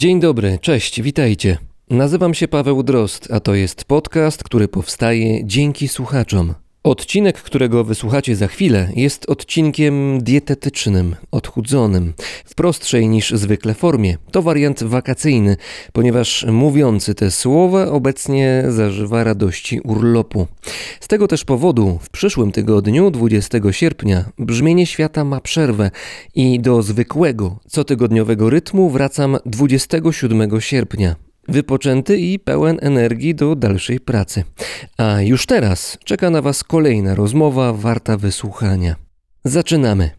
Dzień dobry, cześć, witajcie. Nazywam się Paweł Drozd, a to jest podcast, który powstaje dzięki słuchaczom. Odcinek, którego wysłuchacie za chwilę, jest odcinkiem dietetycznym, odchudzonym, w prostszej niż zwykle formie. To wariant wakacyjny, ponieważ mówiący te słowa obecnie zażywa radości urlopu. Z tego też powodu w przyszłym tygodniu, 20 sierpnia, brzmienie świata ma przerwę i do zwykłego, cotygodniowego rytmu wracam 27 sierpnia wypoczęty i pełen energii do dalszej pracy. A już teraz czeka na Was kolejna rozmowa warta wysłuchania. Zaczynamy.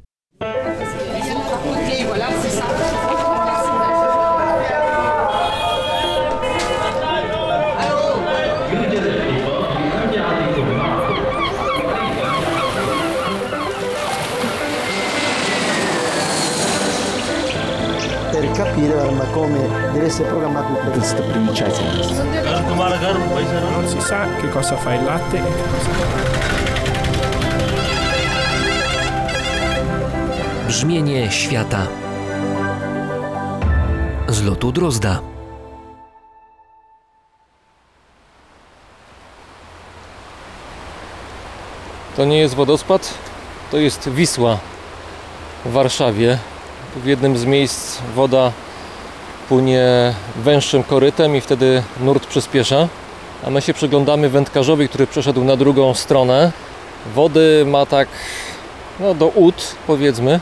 per capire come essere programmato tutto. questa primiciazione. Non si sa che cosa fa il latte e che cosa fa. Brzmienie świata z lotu Drozda. To nie jest wodospad, to jest Wisła w Warszawie. W jednym z miejsc woda płynie węższym korytem i wtedy nurt przyspiesza. A my się przyglądamy wędkarzowi, który przeszedł na drugą stronę. Wody ma tak no, do ud, powiedzmy,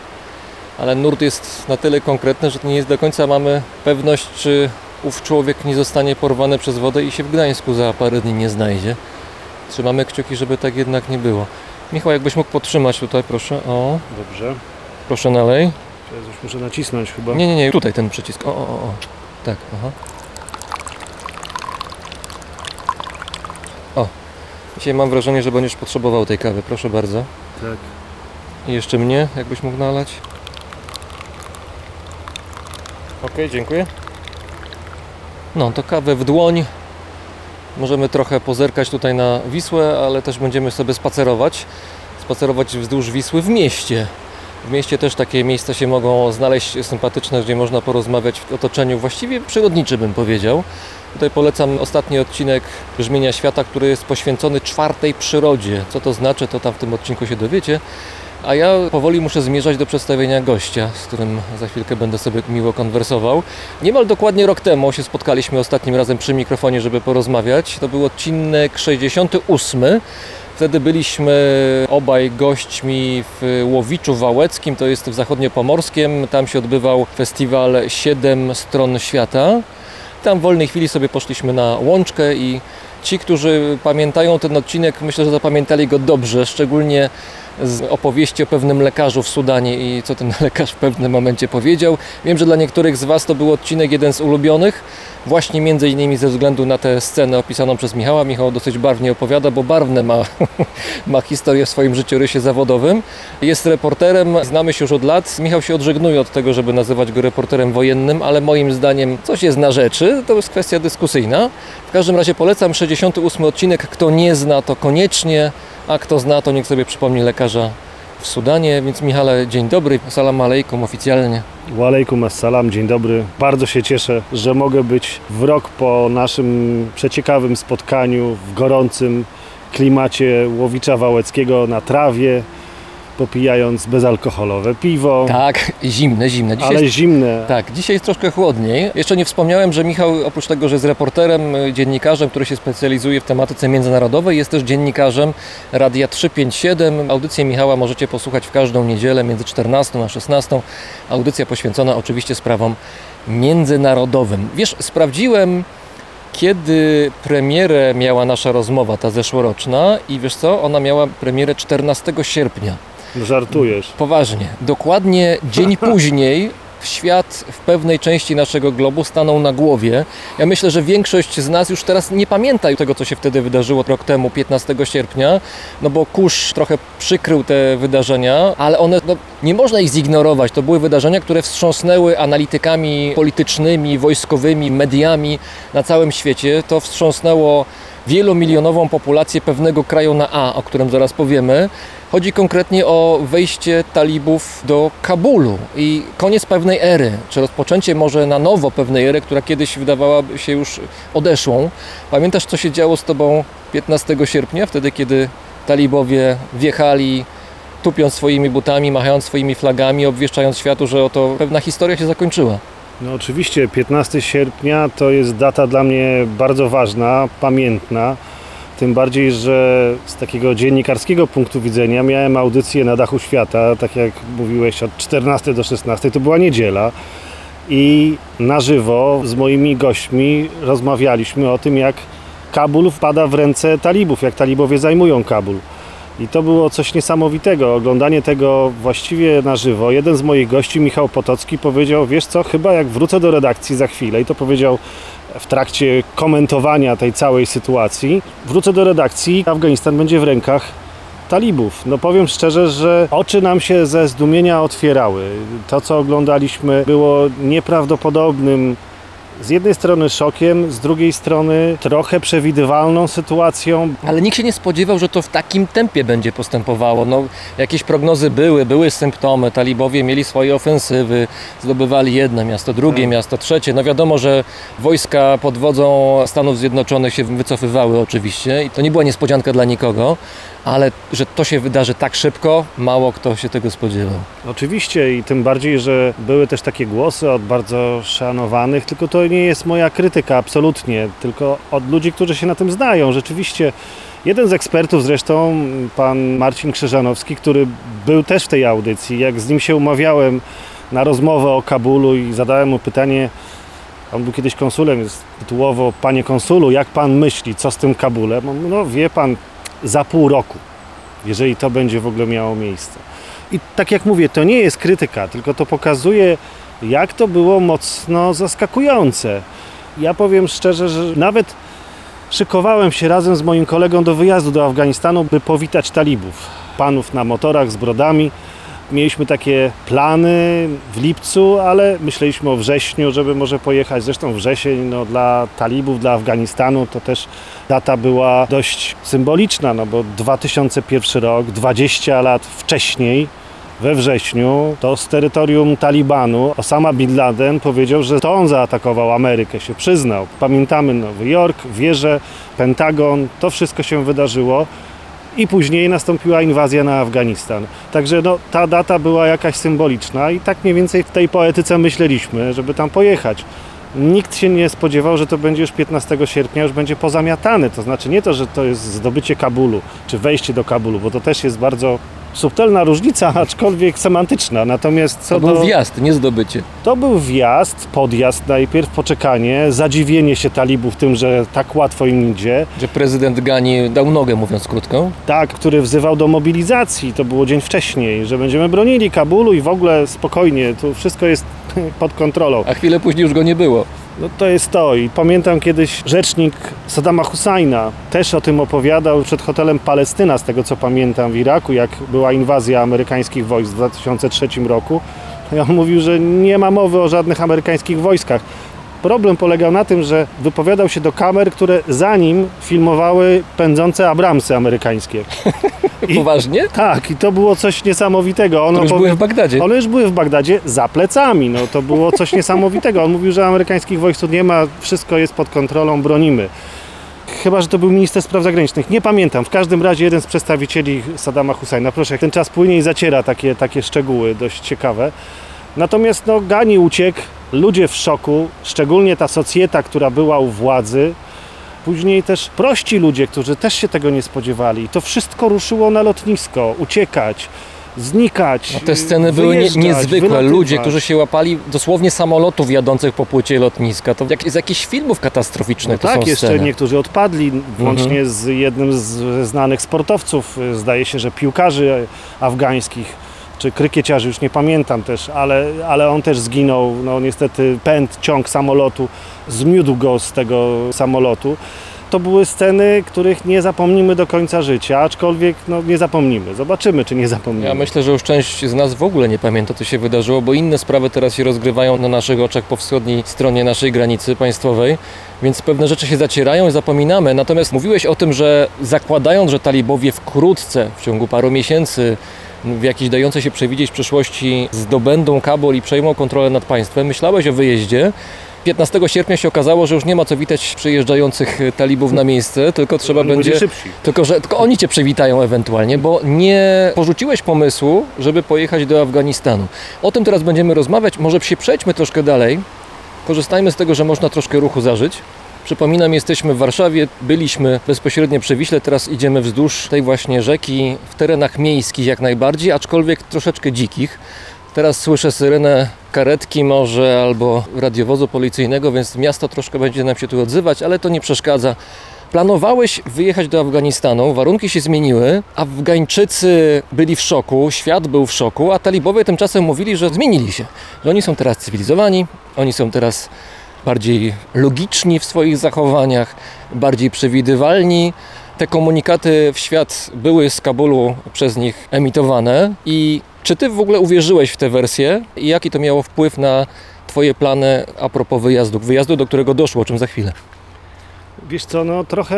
ale nurt jest na tyle konkretny, że nie jest do końca mamy pewność, czy ów człowiek nie zostanie porwany przez wodę i się w Gdańsku za parę dni nie znajdzie. Trzymamy kciuki, żeby tak jednak nie było. Michał, jakbyś mógł podtrzymać tutaj, proszę. O, Dobrze. proszę nalej. Teraz już muszę nacisnąć chyba. Nie, nie, nie, tutaj ten przycisk. O, o, o, o. Tak, aha. O, dzisiaj mam wrażenie, że będziesz potrzebował tej kawy. Proszę bardzo. Tak. I jeszcze mnie, jakbyś mógł nalać. Ok, dziękuję. No, to kawę w dłoń. Możemy trochę pozerkać tutaj na Wisłę, ale też będziemy sobie spacerować. Spacerować wzdłuż Wisły w mieście. W mieście też takie miejsca się mogą znaleźć sympatyczne, gdzie można porozmawiać w otoczeniu właściwie przyrodniczy bym powiedział. Tutaj polecam ostatni odcinek Brzmienia Świata, który jest poświęcony czwartej przyrodzie. Co to znaczy, to tam w tym odcinku się dowiecie. A ja powoli muszę zmierzać do przedstawienia gościa, z którym za chwilkę będę sobie miło konwersował. Niemal dokładnie rok temu się spotkaliśmy ostatnim razem przy mikrofonie, żeby porozmawiać. To był odcinek 68. Wtedy byliśmy obaj gośćmi w Łowiczu Wałeckim, to jest w zachodniopomorskiem. Tam się odbywał festiwal Siedem Stron Świata. Tam w wolnej chwili sobie poszliśmy na łączkę i ci, którzy pamiętają ten odcinek, myślę, że zapamiętali go dobrze, szczególnie z opowieści o pewnym lekarzu w Sudanie i co ten lekarz w pewnym momencie powiedział. Wiem, że dla niektórych z Was to był odcinek jeden z ulubionych, właśnie między innymi ze względu na tę scenę opisaną przez Michała. Michał dosyć barwnie opowiada, bo barwne ma, ma historię w swoim życiorysie zawodowym. Jest reporterem, znamy się już od lat. Michał się odżegnuje od tego, żeby nazywać go reporterem wojennym, ale moim zdaniem coś jest na rzeczy, to jest kwestia dyskusyjna. W każdym razie polecam 68 odcinek, kto nie zna to koniecznie, a kto zna to niech sobie przypomni lekarza w Sudanie, więc Michale, dzień dobry, salam alejkum oficjalnie. Walejkum assalam, dzień dobry. Bardzo się cieszę, że mogę być w rok po naszym przeciekawym spotkaniu w gorącym klimacie Łowicza Wałeckiego na trawie, popijając bezalkoholowe piwo, Tak, zimne, zimne. Dzisiaj ale jest, zimne. tak, dzisiaj jest troszkę chłodniej. Jeszcze nie wspomniałem, że Michał oprócz tego, że jest reporterem, y, dziennikarzem, który się specjalizuje w tematyce międzynarodowej, jest też dziennikarzem Radia 357. Audycję Michała możecie posłuchać w każdą niedzielę między 14 a 16. Audycja poświęcona oczywiście sprawom międzynarodowym. Wiesz, sprawdziłem kiedy premierę miała nasza rozmowa, ta zeszłoroczna i wiesz co, ona miała premierę 14 sierpnia. Żartujesz. Poważnie. Dokładnie dzień później świat w pewnej części naszego globu stanął na głowie. Ja myślę, że większość z nas już teraz nie pamięta tego, co się wtedy wydarzyło rok temu, 15 sierpnia, no bo kurz trochę przykrył te wydarzenia, ale one, no, nie można ich zignorować. To były wydarzenia, które wstrząsnęły analitykami politycznymi, wojskowymi, mediami na całym świecie. To wstrząsnęło wielomilionową populację pewnego kraju na A, o którym zaraz powiemy. Chodzi konkretnie o wejście talibów do Kabulu i koniec pewnej ery, czy rozpoczęcie może na nowo pewnej ery, która kiedyś wydawałaby się już odeszłą. Pamiętasz, co się działo z tobą 15 sierpnia, wtedy kiedy talibowie wjechali, tupiąc swoimi butami, machając swoimi flagami, obwieszczając światu, że oto pewna historia się zakończyła. No oczywiście 15 sierpnia to jest data dla mnie bardzo ważna, pamiętna. Tym bardziej, że z takiego dziennikarskiego punktu widzenia miałem audycję na dachu świata, tak jak mówiłeś, od 14 do 16, to była niedziela. I na żywo z moimi gośćmi rozmawialiśmy o tym, jak Kabul wpada w ręce talibów, jak talibowie zajmują Kabul. I to było coś niesamowitego, oglądanie tego właściwie na żywo. Jeden z moich gości, Michał Potocki, powiedział, wiesz co, chyba jak wrócę do redakcji za chwilę, i to powiedział w trakcie komentowania tej całej sytuacji, wrócę do redakcji, Afganistan będzie w rękach talibów. No powiem szczerze, że oczy nam się ze zdumienia otwierały. To, co oglądaliśmy, było nieprawdopodobnym z jednej strony szokiem, z drugiej strony trochę przewidywalną sytuacją. Ale nikt się nie spodziewał, że to w takim tempie będzie postępowało. No, jakieś prognozy były, były symptomy. Talibowie mieli swoje ofensywy, zdobywali jedno miasto, drugie Tak. miasto, trzecie. No wiadomo, że wojska pod wodzą Stanów Zjednoczonych się wycofywały oczywiście i to nie była niespodzianka dla nikogo, ale że to się wydarzy tak szybko, mało kto się tego spodziewał. Oczywiście i tym bardziej, że były też takie głosy od bardzo szanowanych, tylko to nie jest moja krytyka absolutnie, tylko od ludzi, którzy się na tym znają. Rzeczywiście jeden z ekspertów zresztą, pan Marcin Krzyżanowski, który był też w tej audycji, jak z nim się umawiałem na rozmowę o Kabulu i zadałem mu pytanie, on był kiedyś konsulem, jest tytułowo, panie konsulu, jak pan myśli, co z tym Kabulem? No wie pan, za pół roku, jeżeli to będzie w ogóle miało miejsce. I tak jak mówię, to nie jest krytyka, tylko to pokazuje, jak to było mocno zaskakujące. Ja powiem szczerze, że nawet szykowałem się razem z moim kolegą do wyjazdu do Afganistanu, by powitać talibów. Panów na motorach z brodami. Mieliśmy takie plany w lipcu, ale myśleliśmy o wrześniu, żeby może pojechać. Zresztą wrzesień no, dla talibów, dla Afganistanu to też data była dość symboliczna, no bo 2001 rok, 20 lat wcześniej, we wrześniu, to z terytorium Talibanu Osama Bin Laden powiedział, że to on zaatakował Amerykę, się przyznał. Pamiętamy Nowy Jork, wieże, Pentagon, to wszystko się wydarzyło i później nastąpiła inwazja na Afganistan. Także no, ta data była jakaś symboliczna i tak mniej więcej w tej poetyce myśleliśmy, żeby tam pojechać. Nikt się nie spodziewał, że to będzie już 15 sierpnia, już będzie pozamiatane. To znaczy nie to, że to jest zdobycie Kabulu, czy wejście do Kabulu, bo to też jest bardzo subtelna różnica, aczkolwiek semantyczna. Natomiast co To do... był wjazd, nie zdobycie. To był wjazd, podjazd najpierw, poczekanie, zadziwienie się talibów tym, że tak łatwo im idzie. Że prezydent Gani dał nogę, mówiąc krótko. Tak, który wzywał do mobilizacji, to było dzień wcześniej, że będziemy bronili Kabulu i w ogóle spokojnie, tu wszystko jest pod kontrolą. A chwilę później już go nie było. No to jest to i pamiętam kiedyś rzecznik Saddama Husajna też o tym opowiadał przed hotelem Palestyna, z tego co pamiętam w Iraku, jak była inwazja amerykańskich wojsk w 2003 roku. I on mówił, że nie ma mowy o żadnych amerykańskich wojskach. Problem polegał na tym, że wypowiadał się do kamer, które za nim filmowały pędzące Abramsy amerykańskie. I- Poważnie? Tak, i to było coś niesamowitego. On To już były w Bagdadzie. one już były w Bagdadzie za plecami. No, to było coś niesamowitego. On mówił, że amerykańskich wojsk tu nie ma, wszystko jest pod kontrolą, bronimy. Chyba, że to był minister spraw zagranicznych. Nie pamiętam. W każdym razie jeden z przedstawicieli Saddama Husajna. Proszę, jak ten czas płynie i zaciera takie, takie szczegóły dość ciekawe. Natomiast no, Gani uciekł, ludzie w szoku, szczególnie ta socjeta, która była u władzy. Później też prości ludzie, którzy też się tego nie spodziewali. To wszystko ruszyło na lotnisko, uciekać, znikać. No te sceny były nie, niezwykłe. wylatywać. Ludzie, którzy się łapali dosłownie samolotów jadących po płycie lotniska. To jak, z jakichś filmów katastroficznych No tak, jeszcze sceny. niektórzy odpadli, włącznie z jednym z znanych sportowców, zdaje się, że piłkarzy afgańskich, czy krykieciarzy, już nie pamiętam też, ale, ale on też zginął. No niestety pęd, ciąg samolotu zmiódł go z tego samolotu. to były sceny, których nie zapomnimy do końca życia, aczkolwiek no, nie zapomnimy. Zobaczymy, czy nie zapomnimy. Ja myślę, że już część z nas w ogóle nie pamięta, co się wydarzyło, bo inne sprawy teraz się rozgrywają na naszych oczach po wschodniej stronie naszej granicy państwowej, więc pewne rzeczy się zacierają i zapominamy. Natomiast mówiłeś o tym, że zakładając, że talibowie wkrótce, w ciągu paru miesięcy, w jakiejś dającej się przewidzieć przyszłości zdobędą Kabul i przejmą kontrolę nad państwem, myślałeś o wyjeździe. 15 sierpnia się okazało, że już nie ma co witać przyjeżdżających talibów na miejsce, tylko trzeba Oni będzie... Tylko, że tylko oni cię przywitają ewentualnie, bo nie porzuciłeś pomysłu, żeby pojechać do Afganistanu. O tym teraz będziemy rozmawiać. Może się przejdźmy troszkę dalej. Korzystajmy z tego, że można troszkę ruchu zażyć. Przypominam, jesteśmy w Warszawie, byliśmy bezpośrednio przy Wiśle, teraz idziemy wzdłuż tej właśnie rzeki, w terenach miejskich jak najbardziej, aczkolwiek troszeczkę dzikich. Teraz słyszę syrenę karetki może albo radiowozu policyjnego, więc miasto troszkę będzie nam się tu odzywać, ale to nie przeszkadza. Planowałeś wyjechać do Afganistanu, warunki się zmieniły, Afgańczycy byli w szoku, świat był w szoku, a talibowie tymczasem mówili, że zmienili się, że oni są teraz cywilizowani, oni są teraz bardziej logiczni w swoich zachowaniach, bardziej przewidywalni. Te komunikaty w świat były z Kabulu przez nich emitowane i czy ty w ogóle uwierzyłeś w tę wersję i jaki to miało wpływ na twoje plany a propos wyjazdu, wyjazdu, do którego doszło, o czym za chwilę? Wiesz co, no trochę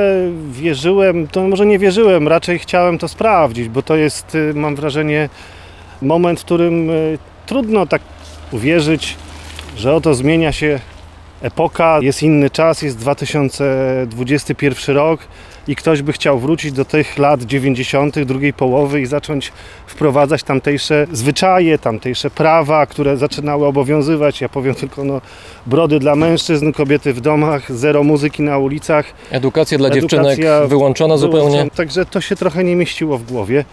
wierzyłem, to może nie wierzyłem, raczej chciałem to sprawdzić, bo to jest, y, mam wrażenie, moment, w którym y, trudno tak uwierzyć, że oto zmienia się epoka, jest inny czas, jest 2021 rok i ktoś by chciał wrócić do tych lat 90., drugiej połowy i zacząć wprowadzać tamtejsze zwyczaje, tamtejsze prawa, które zaczynały obowiązywać. Ja powiem tylko, no, brody dla mężczyzn, kobiety w domach, zero muzyki na ulicach. Edukacja dla Edukacja dziewczynek wyłączona zupełnie. Także to się trochę nie mieściło w głowie.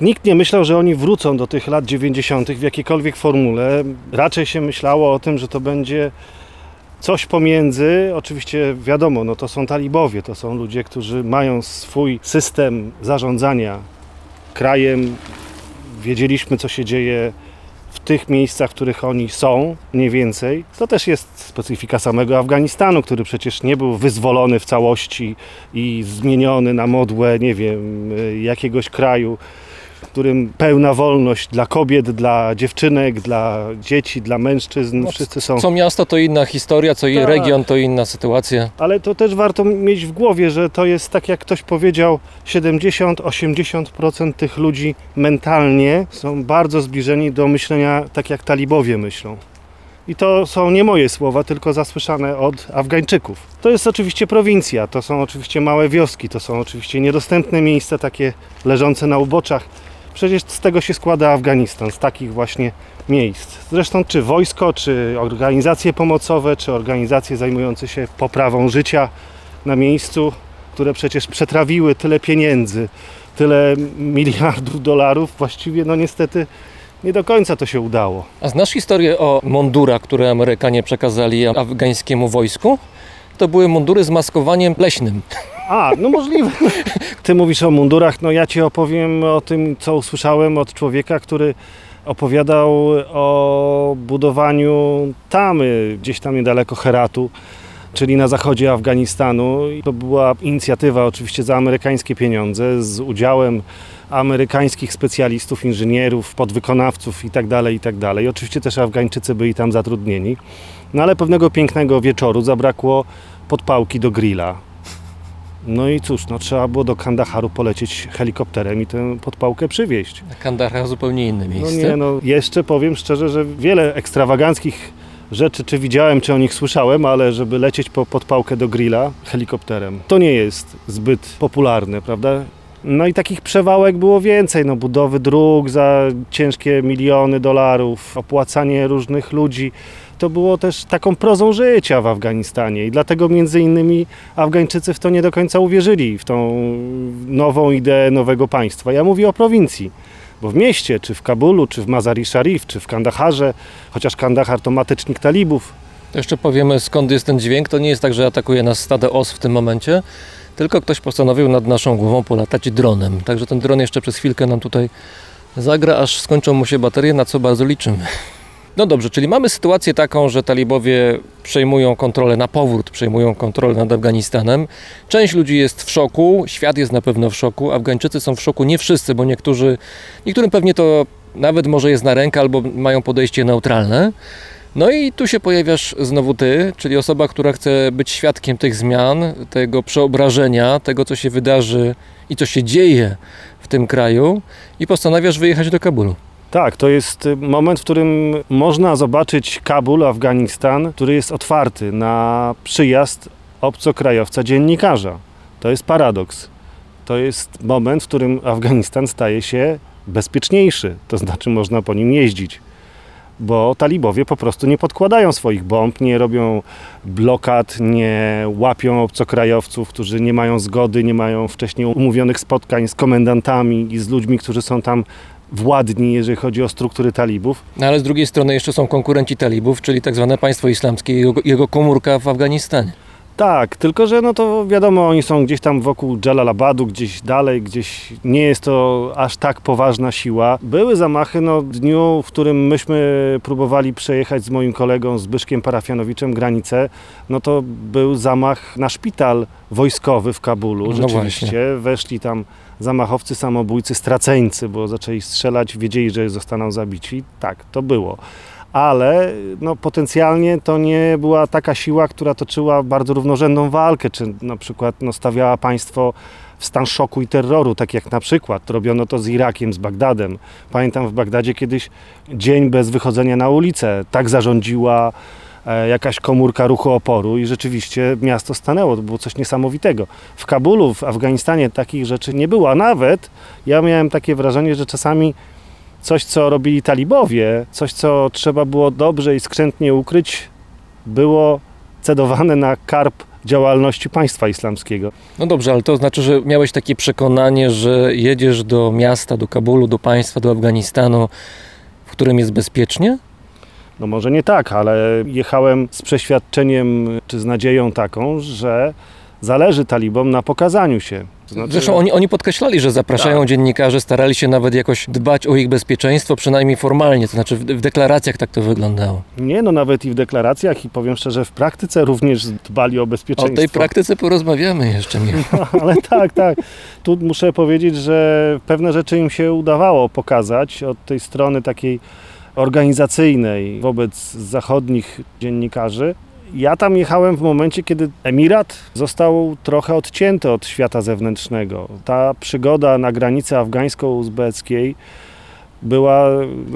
Nikt nie myślał, że oni wrócą do tych lat 90. w jakiejkolwiek formule. Raczej się myślało o tym, że to będzie coś pomiędzy. Oczywiście wiadomo, no to są talibowie, to są ludzie, którzy mają swój system zarządzania krajem. Wiedzieliśmy, co się dzieje w tych miejscach, w których oni są, mniej więcej. To też jest specyfika samego Afganistanu, który przecież nie był wyzwolony w całości i zmieniony na modłę, nie wiem, y, jakiegoś kraju, którym pełna wolność dla kobiet, dla dziewczynek, dla dzieci, dla mężczyzn, No, wszyscy są. Co miasto to inna historia, co Tak. region to inna sytuacja. Ale to też warto mieć w głowie, że to jest tak jak ktoś powiedział, 70-80% tych ludzi mentalnie są bardzo zbliżeni do myślenia tak jak talibowie myślą. I to są nie moje słowa, tylko zasłyszane od Afgańczyków. To jest oczywiście prowincja, to są oczywiście małe wioski, to są oczywiście niedostępne miejsca, takie leżące na uboczach. Przecież z tego się składa Afganistan, z takich właśnie miejsc. Zresztą czy wojsko, czy organizacje pomocowe, czy organizacje zajmujące się poprawą życia na miejscu, które przecież przetrawiły tyle pieniędzy, tyle miliardów dolarów, właściwie no niestety nie do końca to się udało. A znasz historię o mundurach, które Amerykanie przekazali afgańskiemu wojsku? To były mundury z maskowaniem leśnym. A, no możliwe. Ty mówisz o mundurach, no ja ci opowiem o tym, co usłyszałem od człowieka, który opowiadał o budowaniu tamy gdzieś tam niedaleko Heratu, czyli na zachodzie Afganistanu. To była inicjatywa oczywiście za amerykańskie pieniądze z udziałem amerykańskich specjalistów, inżynierów, podwykonawców itd., itd. I oczywiście też Afgańczycy byli tam zatrudnieni. No ale pewnego pięknego wieczoru zabrakło podpałki do grilla. No i cóż, no trzeba było do Kandaharu polecieć helikopterem i tę podpałkę przywieźć. Kandahar zupełnie inne No miejsce. nie, no jeszcze powiem szczerze, że wiele ekstrawaganckich rzeczy, czy widziałem, czy o nich słyszałem, ale żeby lecieć po podpałkę do grilla helikopterem, to nie jest zbyt popularne, prawda? No i takich przewałek było więcej, no budowy dróg za ciężkie miliony dolarów, opłacanie różnych ludzi. To było też taką prozą życia w Afganistanie i dlatego między innymi Afgańczycy w to nie do końca uwierzyli, w tą nową ideę nowego państwa. Ja mówię o prowincji. Bo w mieście, czy w Kabulu, czy w Mazari Sharif, czy w Kandaharze, chociaż Kandahar to matecznik talibów, To jeszcze powiemy skąd jest ten dźwięk. To nie jest tak, że atakuje nas stado os w tym momencie, tylko ktoś postanowił nad naszą głową polatać dronem. Także ten dron jeszcze przez chwilkę nam tutaj zagra, aż skończą mu się baterie, na co bardzo liczymy. No dobrze, czyli mamy sytuację taką, że talibowie przejmują kontrolę na powrót, przejmują kontrolę nad Afganistanem. Część ludzi jest w szoku, świat jest na pewno w szoku, Afgańczycy są w szoku, nie wszyscy, bo niektórzy, niektórym pewnie to nawet może jest na rękę albo mają podejście neutralne. No i tu się pojawiasz znowu ty, czyli osoba, która chce być świadkiem tych zmian, tego przeobrażenia, tego co się wydarzy i co się dzieje w tym kraju i postanawiasz wyjechać do Kabulu. Tak, to jest y, moment, w którym można zobaczyć Kabul, Afganistan, który jest otwarty na przyjazd obcokrajowca dziennikarza. To jest paradoks. To jest moment, w którym Afganistan staje się bezpieczniejszy, to znaczy można po nim jeździć. Bo talibowie po prostu nie podkładają swoich bomb, nie robią blokad, nie łapią obcokrajowców, którzy nie mają zgody, nie mają wcześniej umówionych spotkań z komendantami i z ludźmi, którzy są tam władni, jeżeli chodzi o struktury talibów. No ale z drugiej strony jeszcze są konkurenci talibów, czyli tak zwane państwo islamskie i jego, jego komórka w Afganistanie. Tak, tylko że no to wiadomo, oni są gdzieś tam wokół Jalalabadu, gdzieś dalej, gdzieś nie jest to aż tak poważna siła. Były zamachy, no w dniu, w którym myśmy próbowali przejechać z moim kolegą Zbyszkiem Parafianowiczem granicę, no to był zamach na szpital wojskowy w Kabulu. No Rzeczywiście właśnie. weszli tam zamachowcy, samobójcy, straceńcy, bo zaczęli strzelać, wiedzieli, że zostaną zabici. Tak, to było ale no, potencjalnie to nie była taka siła, która toczyła bardzo równorzędną walkę, czy na przykład no, stawiała państwo w stan szoku i terroru, tak jak na przykład robiono to z Irakiem, z Bagdadem. Pamiętam w Bagdadzie kiedyś dzień bez wychodzenia na ulicę, tak zarządziła jakaś komórka ruchu oporu i rzeczywiście miasto stanęło, to było coś niesamowitego. W Kabulu, w Afganistanie takich rzeczy nie było, a nawet ja miałem takie wrażenie, że czasami coś, co robili talibowie, coś, co trzeba było dobrze i skrzętnie ukryć, było cedowane na karp działalności państwa islamskiego. No dobrze, ale to znaczy, że miałeś takie przekonanie, że jedziesz do miasta, do Kabulu, do państwa, do Afganistanu, w którym jest bezpiecznie? No może nie tak, ale jechałem z przeświadczeniem czy z nadzieją taką, że zależy talibom na pokazaniu się. Znaczy, Zresztą oni, oni podkreślali, że zapraszają Tak. dziennikarzy, starali się nawet jakoś dbać o ich bezpieczeństwo, przynajmniej formalnie, to znaczy w, w deklaracjach tak to wyglądało. Nie, no nawet i w deklaracjach i powiem szczerze, w praktyce również dbali o O bezpieczeństwo. tej praktyce porozmawiamy jeszcze, Michał. Ale tak, tak. Tu muszę powiedzieć, że pewne rzeczy im się udawało pokazać od tej strony takiej organizacyjnej wobec zachodnich dziennikarzy. Ja tam jechałem w momencie, kiedy Emirat został trochę odcięty od świata zewnętrznego. Ta przygoda na granicy afgańsko-uzbeckiej była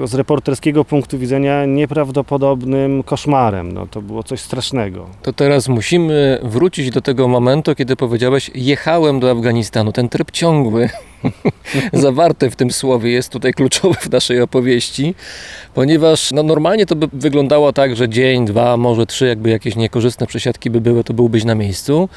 z reporterskiego punktu widzenia nieprawdopodobnym koszmarem. No, to było coś strasznego. To teraz musimy wrócić do tego momentu, kiedy powiedziałeś, jechałem do Afganistanu. Ten tryb ciągły, zawarty w tym słowie, jest tutaj kluczowy w naszej opowieści, ponieważ no, normalnie to by wyglądało tak, że dzień, dwa, może trzy, jakby jakieś niekorzystne przesiadki by były, to byłbyś na miejscu.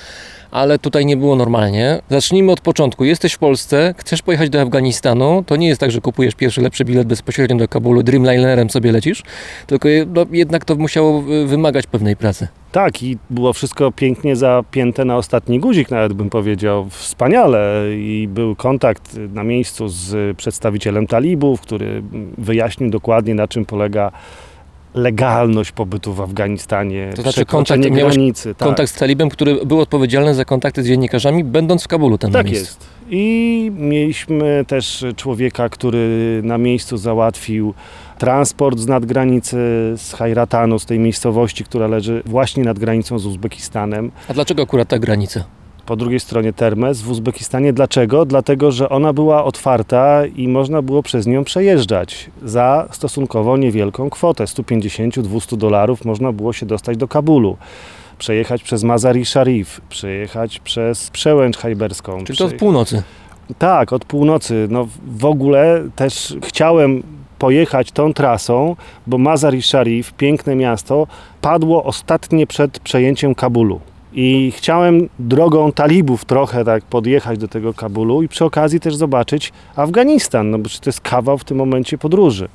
Ale tutaj nie było normalnie. Zacznijmy od początku. Jesteś w Polsce, chcesz pojechać do Afganistanu. To nie jest tak, że kupujesz pierwszy lepszy bilet bezpośrednio do Kabulu, Dreamlinerem sobie lecisz, tylko no, jednak to musiało wymagać pewnej pracy. Tak, i było wszystko pięknie zapięte na ostatni guzik, nawet bym powiedział. Wspaniale. I był kontakt na miejscu z przedstawicielem talibów, który wyjaśnił dokładnie, na czym polega legalność pobytu w Afganistanie, To znaczy kontakt- granicy. tak. Kontakt z talibem, który był odpowiedzialny za kontakty z dziennikarzami, będąc w Kabulu ten Tak miejscu. jest. I mieliśmy też człowieka, który na miejscu załatwił transport z nadgranicy, z Hajratanu, z tej miejscowości, która leży właśnie nad granicą z Uzbekistanem. A dlaczego akurat ta granica? Po drugiej stronie Termez w Uzbekistanie. Dlaczego? Dlatego, że ona była otwarta i można było przez nią przejeżdżać za stosunkowo niewielką kwotę 150-200 dolarów można było się dostać do Kabulu. Przejechać przez Mazar-i Sharif, przejechać przez Przełęcz Hajberską. Czyli to przeje- północy. tak, od północy. No w ogóle też chciałem pojechać tą trasą, bo Mazar-i Sharif, piękne miasto, padło ostatnie przed przejęciem Kabulu. I chciałem drogą talibów trochę tak podjechać do tego Kabulu i przy okazji też zobaczyć Afganistan, no bo to jest kawał w tym momencie podróży.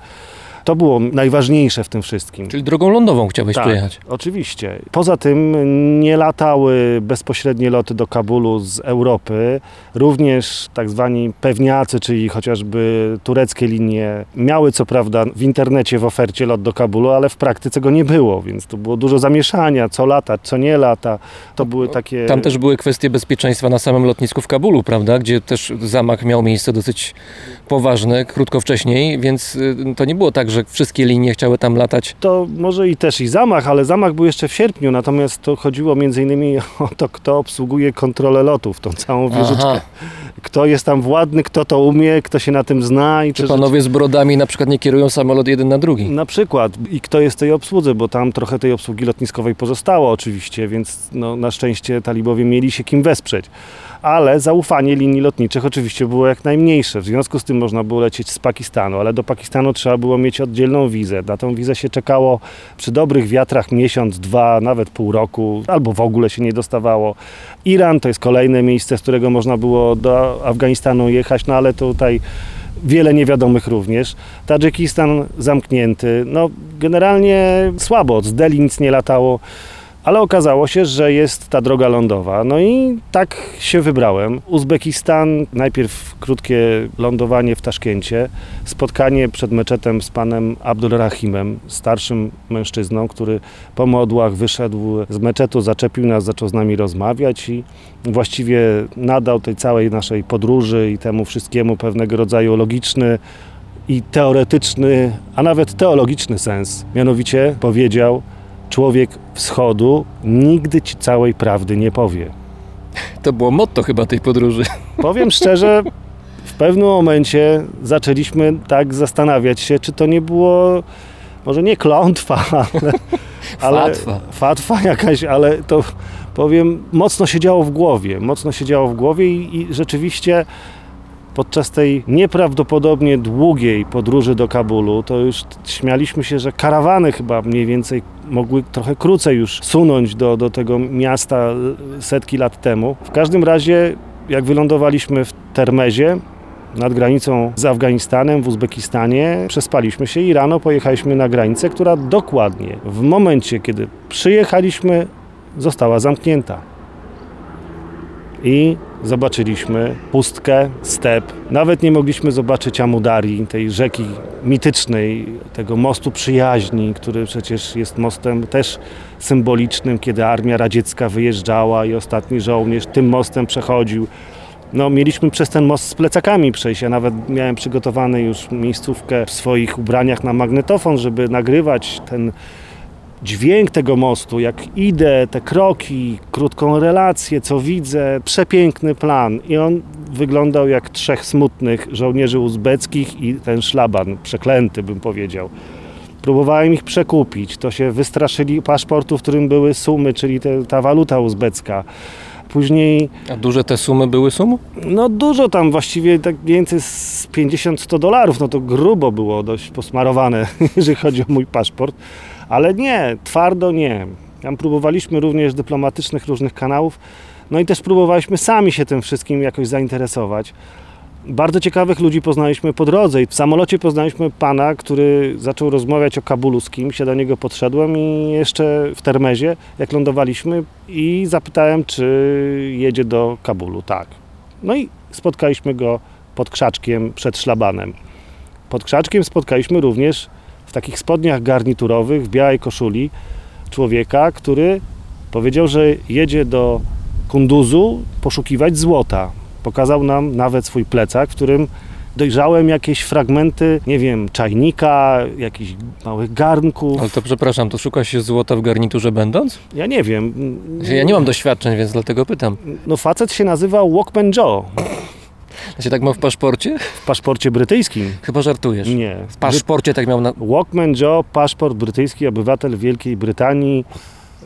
To było najważniejsze w tym wszystkim. Czyli drogą lądową chciałbyś Tak. pojechać. Oczywiście. Poza tym nie latały bezpośrednie loty do Kabulu z Europy. Również tak zwani pewniacy, czyli chociażby tureckie linie, miały co prawda w internecie w ofercie lot do Kabulu, ale w praktyce go nie było, więc to było dużo zamieszania, co lata, co nie lata. To były takie... Tam też były kwestie bezpieczeństwa na samym lotnisku w Kabulu, prawda? Gdzie też zamach miał miejsce dosyć poważny, krótko wcześniej, więc y, to nie było tak, że wszystkie linie chciały tam latać. To może i też i zamach, ale zamach był jeszcze w sierpniu, natomiast to chodziło między innymi o to, kto obsługuje kontrolę lotów, tą całą wieżyczkę. Aha. Kto jest tam władny, kto to umie, kto się na tym zna i Czy czy panowie z brodami na przykład nie kierują samolot jeden na drugi? Na przykład i kto jest w tej obsłudze, bo tam trochę tej obsługi lotniskowej pozostało oczywiście, więc no, na szczęście talibowie mieli się kim wesprzeć. Ale zaufanie linii lotniczych oczywiście było jak najmniejsze. W związku z tym można było lecieć z Pakistanu, ale do Pakistanu trzeba było mieć oddzielną wizę. Na tą wizę się czekało przy dobrych wiatrach miesiąc, dwa, nawet pół roku, albo w ogóle się nie dostawało. Iran to jest kolejne miejsce, z którego można było do Afganistanu jechać, no ale tutaj wiele niewiadomych również. Tadżykistan zamknięty. No, generalnie słabo, z Delhi nic nie latało, ale okazało się, że jest ta droga lądowa. No i tak się wybrałem. Uzbekistan, najpierw krótkie lądowanie w Taszkencie, spotkanie przed meczetem z panem Abdulrahimem, starszym mężczyzną, który po modłach wyszedł z meczetu, zaczepił nas, zaczął z nami rozmawiać i właściwie nadał tej całej naszej podróży i temu wszystkiemu pewnego rodzaju logiczny i teoretyczny, a nawet teologiczny sens. Mianowicie powiedział, człowiek wschodu nigdy ci całej prawdy nie powie. To było motto chyba tej podróży. Powiem szczerze, w pewnym momencie zaczęliśmy tak zastanawiać się, czy to nie było, może nie klątwa, ale, ale Fatwa. fatwa jakaś, ale to powiem, mocno się działo w głowie, mocno się działo w głowie i, i rzeczywiście podczas tej nieprawdopodobnie długiej podróży do Kabulu, to już śmialiśmy się, że karawany chyba mniej więcej mogły trochę krócej już sunąć do, do tego miasta setki lat temu. W każdym razie, jak wylądowaliśmy w Termezie, nad granicą z Afganistanem, w Uzbekistanie, przespaliśmy się i rano pojechaliśmy na granicę, która dokładnie w momencie, kiedy przyjechaliśmy, została zamknięta. I zobaczyliśmy pustkę, step. Nawet nie mogliśmy zobaczyć Amudari, tej rzeki mitycznej, tego mostu przyjaźni, który przecież jest mostem też symbolicznym, kiedy armia radziecka wyjeżdżała i ostatni żołnierz tym mostem przechodził. No, mieliśmy przez ten most z plecakami przejść. Ja nawet miałem przygotowany już miejscówkę w swoich ubraniach na magnetofon, żeby nagrywać ten dźwięk tego mostu, jak idę, te kroki, krótką relację, co widzę, przepiękny plan. I on wyglądał jak trzech smutnych żołnierzy uzbeckich i ten szlaban, przeklęty bym powiedział. Próbowałem ich przekupić, to się wystraszyli paszportu, w którym były sumy, czyli te, ta waluta uzbecka. Później A duże te sumy były sum? no dużo tam, właściwie tak więcej z 50-100 dolarów, no to grubo było dość posmarowane, jeżeli chodzi o mój paszport. Ale nie, twardo nie. Tam próbowaliśmy również dyplomatycznych różnych kanałów, no i też próbowaliśmy sami się tym wszystkim jakoś zainteresować. Bardzo ciekawych ludzi poznaliśmy po drodze i w samolocie poznaliśmy pana, który zaczął rozmawiać o Kabulu z kimś, ja do niego podszedłem i jeszcze w Termezie, jak lądowaliśmy i zapytałem, czy jedzie do Kabulu. Tak. No i spotkaliśmy go pod krzaczkiem przed szlabanem. Pod krzaczkiem spotkaliśmy również w takich spodniach garniturowych, w białej koszuli, człowieka, który powiedział, że jedzie do Kunduzu poszukiwać złota. Pokazał nam nawet swój plecak, w którym dojrzałem jakieś fragmenty, nie wiem, czajnika, jakichś małych garnków. Ale to przepraszam, to szuka się złota w garniturze będąc? Ja nie wiem. Ja nie mam doświadczeń, więc dlatego pytam. No facet się nazywał Walkman Joe Znaczy tak ma w paszporcie? w paszporcie brytyjskim. Chyba żartujesz. Nie. W paszporcie tak miał na... Walkman Joe, paszport brytyjski, obywatel Wielkiej Brytanii.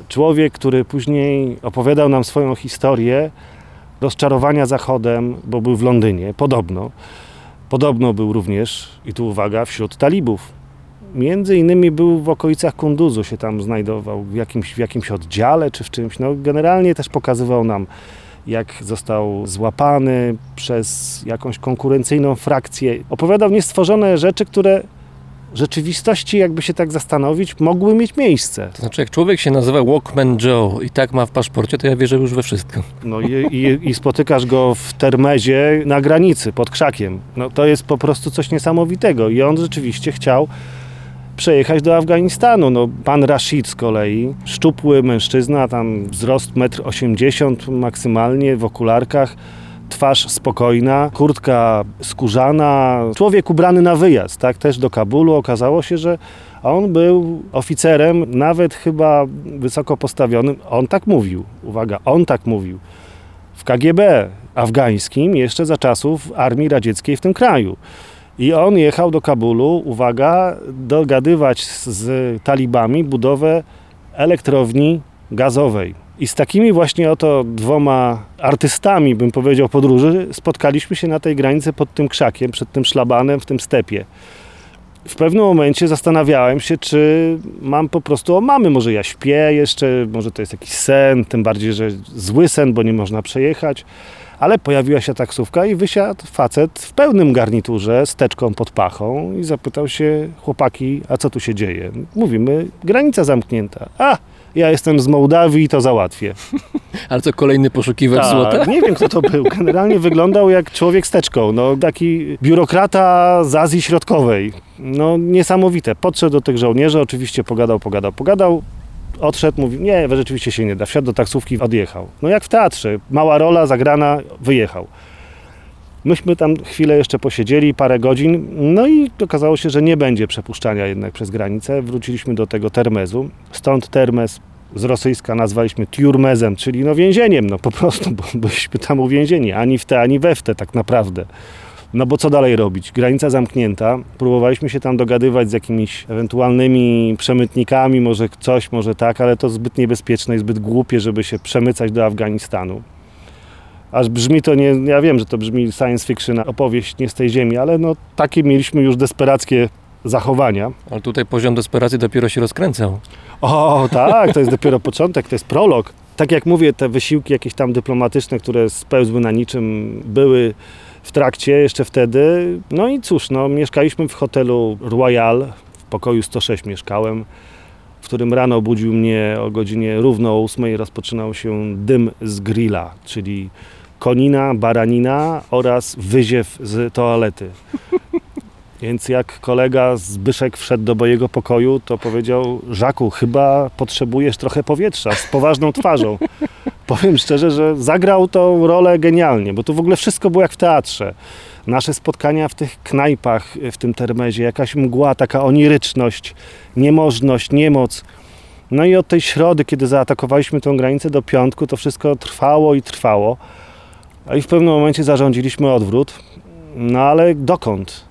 Człowiek, który później opowiadał nam swoją historię rozczarowania Zachodem, bo był w Londynie, podobno. Podobno był również, i tu uwaga, wśród talibów. Między innymi był w okolicach Kunduzu, się tam znajdował, w jakimś, w jakimś oddziale czy w czymś. No, generalnie też pokazywał nam, jak został złapany przez jakąś konkurencyjną frakcję. Opowiadał niestworzone rzeczy, które rzeczywistości, jakby się tak zastanowić, mogły mieć miejsce. To znaczy, jak człowiek się nazywa Walkman Joe i tak ma w paszporcie, to ja wierzę już we wszystko. No i, i, i spotykasz go w Termezie na granicy, pod krzakiem. No to jest po prostu coś niesamowitego i on rzeczywiście chciał przejechać do Afganistanu. No, pan Rashid z kolei, szczupły mężczyzna, tam wzrost 1,80 m maksymalnie, w okularkach, twarz spokojna, kurtka skórzana, człowiek ubrany na wyjazd, tak, też do Kabulu. Okazało się, że on był oficerem, nawet chyba wysoko postawionym. On tak mówił, uwaga, on tak mówił, w KGB afgańskim jeszcze za czasów armii radzieckiej w tym kraju. I on jechał do Kabulu, uwaga, dogadywać z, talibami budowę elektrowni gazowej. I z takimi właśnie oto dwoma artystami, bym powiedział, podróży, spotkaliśmy się na tej granicy pod tym krzakiem, przed tym szlabanem, w tym stepie. W pewnym momencie zastanawiałem się, czy mam po prostu o mamy, może ja śpię jeszcze, może to jest jakiś sen, tym bardziej, że zły sen, bo nie można przejechać. Ale pojawiła się taksówka i wysiadł facet w pełnym garniturze, z teczką pod pachą i zapytał się chłopaki, a co tu się dzieje? Mówimy, granica zamknięta. A, ja jestem z Mołdawii i to załatwię. Ale co, kolejny poszukiwacz Tak, złota? Nie wiem, kto to był. Generalnie wyglądał jak człowiek z teczką. No, taki biurokrata z Azji Środkowej. No, niesamowite. Podszedł do tych żołnierzy, oczywiście pogadał, pogadał, pogadał. Odszedł, mówił, nie, rzeczywiście się nie da. Wsiadł do taksówki, odjechał. No jak w teatrze. Mała rola, zagrana, wyjechał. Myśmy tam chwilę jeszcze posiedzieli, parę godzin, no i okazało się, że nie będzie przepuszczania jednak przez granicę. Wróciliśmy do tego Termezu. Stąd Termez z rosyjska nazwaliśmy Tiurmezem, czyli no więzieniem, no po prostu, bo byliśmy tam uwięzieni, ani w te, ani we w te tak naprawdę. No bo co dalej robić? Granica zamknięta. Próbowaliśmy się tam dogadywać z jakimiś ewentualnymi przemytnikami, może coś, może tak, ale to zbyt niebezpieczne i zbyt głupie, żeby się przemycać do Afganistanu. Aż brzmi to nie, ja wiem, że to brzmi science fiction, opowieść nie z tej ziemi, ale no takie mieliśmy już desperackie zachowania. Ale tutaj poziom desperacji dopiero się rozkręcał. O, tak, to jest dopiero początek, to jest prolog. Tak jak mówię, te wysiłki jakieś tam dyplomatyczne, które spełzły na niczym, były w trakcie jeszcze wtedy. No i cóż, no, mieszkaliśmy w hotelu Royal, w pokoju 106 mieszkałem, w którym rano budził mnie o godzinie równo o 8 rozpoczynał się dym z grilla, czyli konina, baranina oraz wyziew z toalety. Więc jak kolega Zbyszek wszedł do mojego pokoju, to powiedział: Żaku, chyba potrzebujesz trochę powietrza z poważną twarzą. Powiem szczerze, że zagrał tą rolę genialnie, bo tu w ogóle wszystko było jak w teatrze. Nasze spotkania w tych knajpach, w tym termezie, jakaś mgła, taka oniryczność, niemożność, niemoc. No i od tej środy, kiedy zaatakowaliśmy tą granicę do piątku, to wszystko trwało i trwało. I w pewnym momencie zarządziliśmy odwrót. No ale dokąd?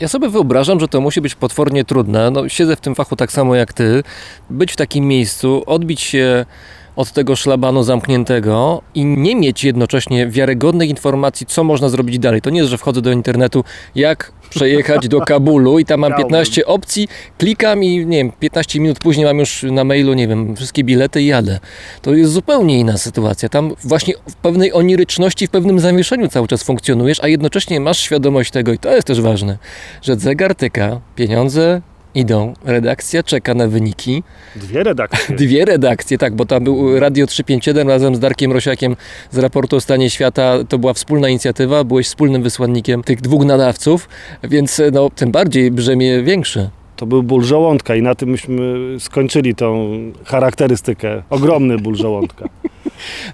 Ja sobie wyobrażam, że to musi być potwornie trudne. No, siedzę w tym fachu tak samo jak ty. Być w takim miejscu, odbić się od tego szlabanu zamkniętego i nie mieć jednocześnie wiarygodnej informacji, co można zrobić dalej. To nie jest, że wchodzę do internetu, jak przejechać do Kabulu i tam mam Chciałbym. 15 opcji, klikam i nie wiem, 15 minut później mam już na mailu, nie wiem, wszystkie bilety i jadę. To jest zupełnie inna sytuacja. Tam właśnie w pewnej oniryczności, w pewnym zamieszaniu cały czas funkcjonujesz, a jednocześnie masz świadomość tego, i to jest też ważne, że zegar tyka, pieniądze idą, redakcja czeka na wyniki, Dwie redakcje. Dwie redakcje, tak, bo tam był Radio 357 razem z Darkiem Rosiakiem z raportu o stanie świata. To była wspólna inicjatywa, byłeś wspólnym wysłannikiem tych dwóch nadawców, więc no, tym bardziej brzemię większe. To był ból żołądka i na tym myśmy skończyli tą charakterystykę. Ogromny ból żołądka.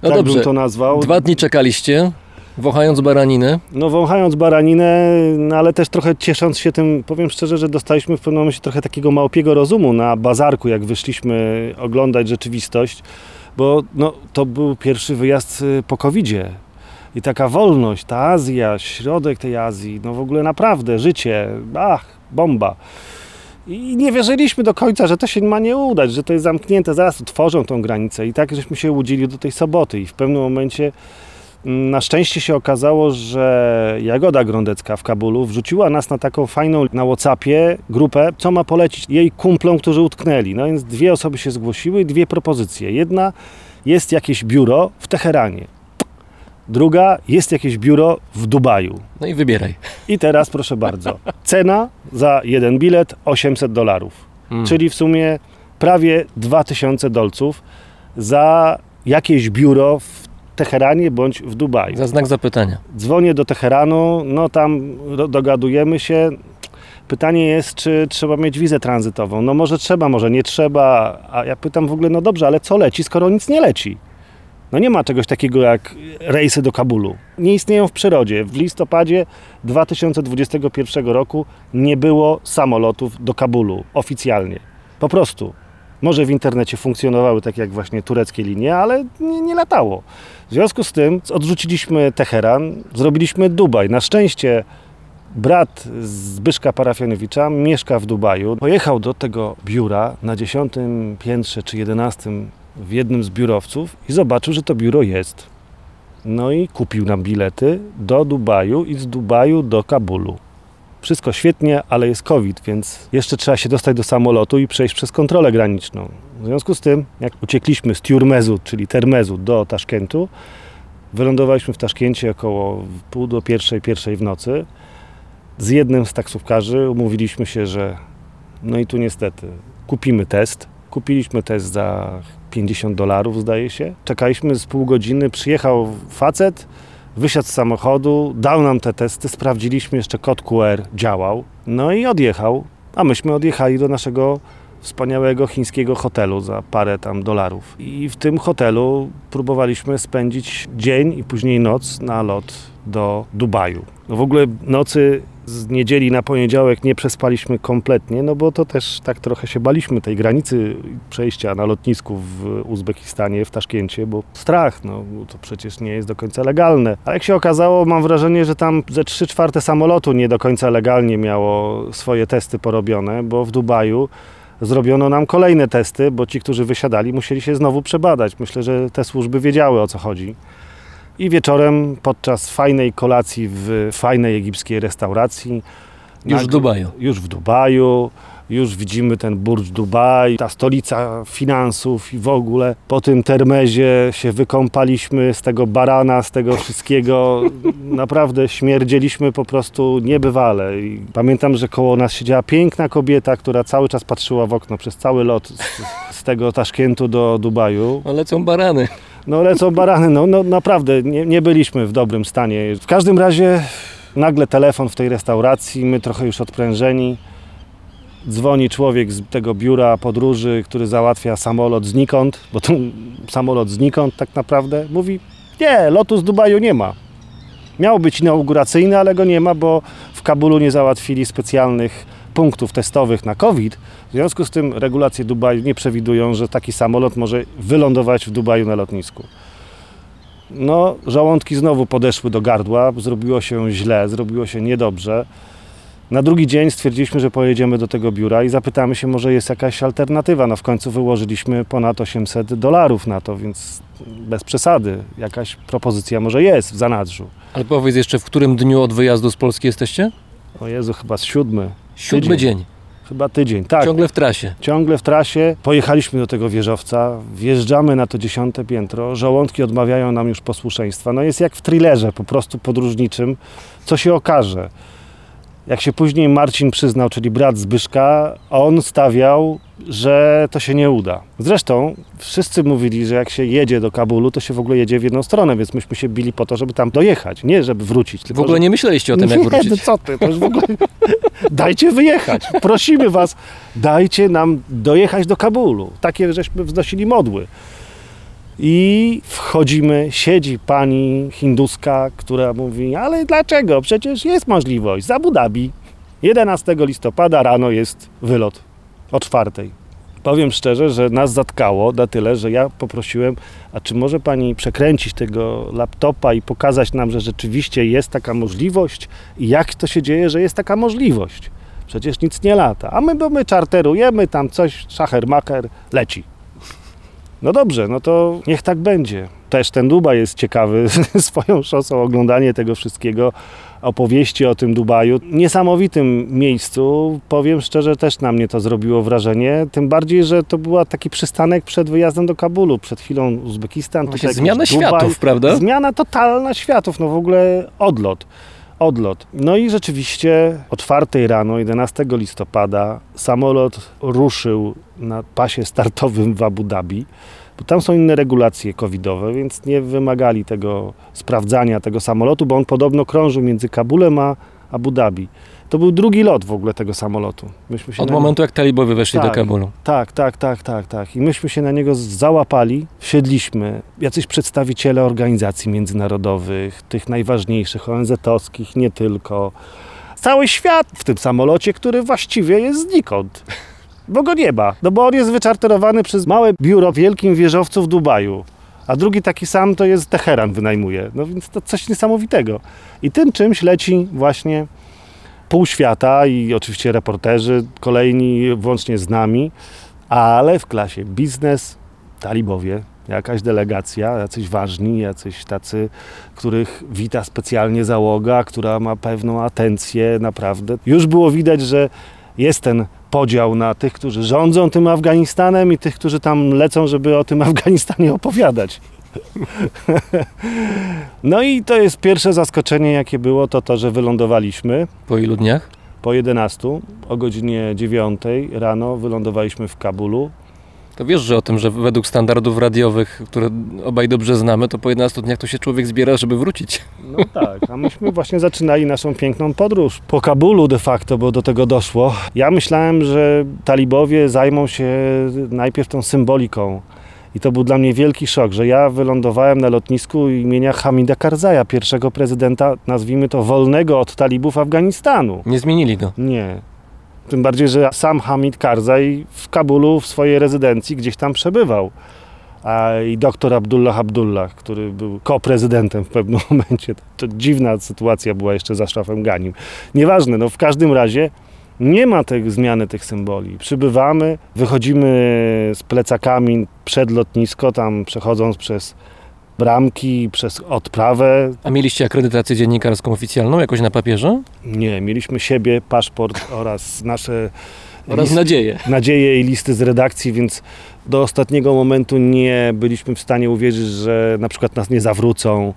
No tak dobrze, bym to nazwał. dwa dni czekaliście, wąchając baraninę. No wąchając baraninę, no ale też trochę ciesząc się tym, powiem szczerze, że dostaliśmy w pewnym momencie trochę takiego małpiego rozumu na bazarku, jak wyszliśmy oglądać rzeczywistość, bo no, to był pierwszy wyjazd y, po covidzie. I taka wolność, ta Azja, środek tej Azji, no w ogóle naprawdę, życie, ach, bomba. I nie wierzyliśmy do końca, że to się ma nie udać, że to jest zamknięte, zaraz otworzą tą granicę. I tak żeśmy się łudzili do tej soboty. I w pewnym momencie na szczęście się okazało, że Jagoda Grądecka w Kabulu wrzuciła nas na taką fajną na Whatsappie grupę, co ma polecić jej kumplom, którzy utknęli. No więc dwie osoby się zgłosiły i dwie propozycje. Jedna jest jakieś biuro w Teheranie. Druga, jest jakieś biuro w Dubaju. No i wybieraj. I teraz proszę bardzo. Cena za jeden bilet 800 dolarów, Mm. czyli w sumie prawie 2000 dolców za jakieś biuro w Teheranie bądź w Dubaju. Za znak zapytania. Dzwonię do Teheranu, no tam dogadujemy się. Pytanie jest, czy trzeba mieć wizę tranzytową. No może trzeba, może nie trzeba. A ja pytam w ogóle, no dobrze, ale co leci, skoro nic nie leci? No nie ma czegoś takiego jak rejsy do Kabulu. Nie istnieją w przyrodzie. W listopadzie 2021 roku nie było samolotów do Kabulu oficjalnie. Po prostu. Może w internecie funkcjonowały tak jak właśnie tureckie linie, ale nie, nie latało. W związku z tym odrzuciliśmy Teheran, zrobiliśmy Dubaj. Na szczęście brat Zbyszka Parafianowicza mieszka w Dubaju. Pojechał do tego biura na 10 piętrze czy 11 w jednym z biurowców i zobaczył, że to biuro jest. No i kupił nam bilety do Dubaju i z Dubaju do Kabulu. Wszystko świetnie, ale jest COVID, więc jeszcze trzeba się dostać do samolotu i przejść przez kontrolę graniczną. W związku z tym, jak uciekliśmy z Tiurmezu, czyli Termezu do Taszkentu, wylądowaliśmy w Taszkencie około pół do pierwszej, pierwszej w nocy. Z jednym z taksówkarzy umówiliśmy się, że no i tu niestety kupimy test. Kupiliśmy test za 50 dolarów, zdaje się. Czekaliśmy z pół godziny, przyjechał facet, wysiadł z samochodu, dał nam te testy, sprawdziliśmy, jeszcze kod QR działał, no i odjechał, a myśmy odjechali do naszego wspaniałego chińskiego hotelu za parę tam dolarów. I w tym hotelu próbowaliśmy spędzić dzień i później noc na lot do Dubaju. No w ogóle nocy z niedzieli na poniedziałek nie przespaliśmy kompletnie, no bo to też tak trochę się baliśmy tej granicy przejścia na lotnisku w Uzbekistanie, w Taszkencie, bo strach, no to przecież nie jest do końca legalne. A jak się okazało, mam wrażenie, że tam ze 3 czwarte samolotu nie do końca legalnie miało swoje testy porobione, bo w Dubaju zrobiono nam kolejne testy, bo ci, którzy wysiadali, musieli się znowu przebadać. Myślę, że te służby wiedziały o co chodzi. I wieczorem podczas fajnej kolacji w fajnej egipskiej restauracji. Już w Dubaju. Już w Dubaju. Już widzimy ten Burj Dubaj, ta stolica finansów i w ogóle. Po tym termezie się wykąpaliśmy z tego barana, z tego wszystkiego. Naprawdę śmierdzieliśmy po prostu niebywale. I pamiętam, że koło nas siedziała piękna kobieta, która cały czas patrzyła w okno przez cały lot z, z tego Taszkentu do Dubaju. No lecą barany. No lecą barany, no, no naprawdę nie, nie byliśmy w dobrym stanie. W każdym razie nagle telefon w tej restauracji, my trochę już odprężeni. Dzwoni człowiek z tego biura podróży, który załatwia samolot znikąd, bo to samolot znikąd tak naprawdę. Mówi, nie, lotu z Dubaju nie ma. Miał być inauguracyjny, ale go nie ma, bo w Kabulu nie załatwili specjalnych punktów testowych na COVID. W związku z tym regulacje Dubaju nie przewidują, że taki samolot może wylądować w Dubaju na lotnisku. No, żołądki znowu podeszły do gardła, zrobiło się źle, zrobiło się niedobrze. Na drugi dzień stwierdziliśmy, że pojedziemy do tego biura i zapytamy się, może jest jakaś alternatywa. No w końcu wyłożyliśmy ponad 800 dolarów na to, więc bez przesady. Jakaś propozycja może jest w zanadrzu. Ale powiedz jeszcze, w którym dniu od wyjazdu z Polski jesteście? O Jezu, chyba z siódmy. Siódmy Tydzień. dzień. Chyba tydzień, tak. Ciągle w trasie. Ciągle w trasie. Pojechaliśmy do tego wieżowca, wjeżdżamy na to dziesiąte piętro, żołądki odmawiają nam już posłuszeństwa. No jest jak w thrillerze, po prostu podróżniczym, co się okaże. Jak się później Marcin przyznał, czyli brat Zbyszka, on stawiał, że to się nie uda. Zresztą wszyscy mówili, że jak się jedzie do Kabulu, to się w ogóle jedzie w jedną stronę, więc myśmy się bili po to, żeby tam dojechać, nie żeby wrócić. W ogóle że- nie myśleliście o tym, jak nie, no wrócić. co ty, to już w ogóle... Dajcie wyjechać, prosimy was, dajcie nam dojechać do Kabulu. Takie żeśmy wznosili modły. I wchodzimy, siedzi pani hinduska, która mówi, ale dlaczego? Przecież jest możliwość. Z Abu Dhabi 11 listopada rano jest wylot o czwartej. Powiem szczerze, że nas zatkało na tyle, że ja poprosiłem, a czy może pani przekręcić tego laptopa i pokazać nam, że rzeczywiście jest taka możliwość i jak to się dzieje, że jest taka możliwość? Przecież nic nie lata. A my, bo my czarterujemy tam coś, szacher macher, leci. No dobrze, no to niech tak będzie. też ten Dubaj jest ciekawy swoją szosą, oglądanie tego wszystkiego, opowieści o tym Dubaju. Niesamowitym miejscu, powiem szczerze, też na mnie to zrobiło wrażenie, tym bardziej, że to był taki przystanek przed wyjazdem do Kabulu, przed chwilą Uzbekistan. Tutaj zmiana światów, prawda? Zmiana totalna światów, no w ogóle odlot. Odlot. No i rzeczywiście o 4 rano, 11 listopada, samolot ruszył na pasie startowym w Abu Dhabi. Bo tam są inne regulacje covidowe, więc nie wymagali tego sprawdzania tego samolotu, bo on podobno krążył między Kabulem a Abu Dhabi. To był drugi lot w ogóle tego samolotu. Myśmy się Od momentu, jak talibowie weszli Tak. do Kabulu. tak, tak, tak, tak, tak. I myśmy się na niego załapali, wsiedliśmy. Jacyś przedstawiciele organizacji międzynarodowych, tych najważniejszych, ONZ-owskich, nie tylko. Cały świat w tym samolocie, który właściwie jest znikąd. Bo go nie ma. No bo on jest wyczarterowany przez małe biuro w wielkim wieżowcu w Dubaju. A drugi taki sam to jest Teheran wynajmuje. No więc to coś niesamowitego. I tym czymś leci właśnie pół świata i oczywiście reporterzy kolejni, włącznie z nami, ale w klasie biznes, talibowie, jakaś delegacja, jacyś ważni, jacyś tacy, których wita specjalnie załoga, która ma pewną atencję, naprawdę. Już było widać, że jest ten podział na tych, którzy rządzą tym Afganistanem i tych, którzy tam lecą, żeby o tym Afganistanie opowiadać. No i to jest pierwsze zaskoczenie, jakie było, to to, że wylądowaliśmy Po ilu dniach? po 11 o godzinie 9 rano wylądowaliśmy w Kabulu. To wiesz, że o tym, że według standardów radiowych, które obaj dobrze znamy, to po 11 dniach to się człowiek zbiera, żeby wrócić. No tak, a myśmy właśnie zaczynali naszą piękną podróż po Kabulu de facto, bo do tego doszło. Ja myślałem, że talibowie zajmą się najpierw tą symboliką. I to był dla mnie wielki szok, że ja wylądowałem na lotnisku imienia Hamida Karzaja, pierwszego prezydenta, nazwijmy to, wolnego od talibów Afganistanu. Nie zmienili go. Nie. Tym bardziej, że sam Hamid Karzaj w Kabulu w swojej rezydencji gdzieś tam przebywał. A i doktor Abdullah Abdullah, który był ko-prezydentem w pewnym momencie. To dziwna sytuacja była jeszcze za Szrafem Ganim. Nieważne, no w każdym razie nie ma tej zmiany tych symboli. Przybywamy, wychodzimy z plecakami przed lotnisko, tam przechodząc przez bramki, przez odprawę, A mieliście akredytację dziennikarską oficjalną jakoś na papierze? nie, mieliśmy siebie, paszport oraz nasze Oraz list- nadzieję. nadzieje i listy z redakcji, więc do ostatniego momentu nie byliśmy w stanie uwierzyć, że na przykład nas nie zawrócą.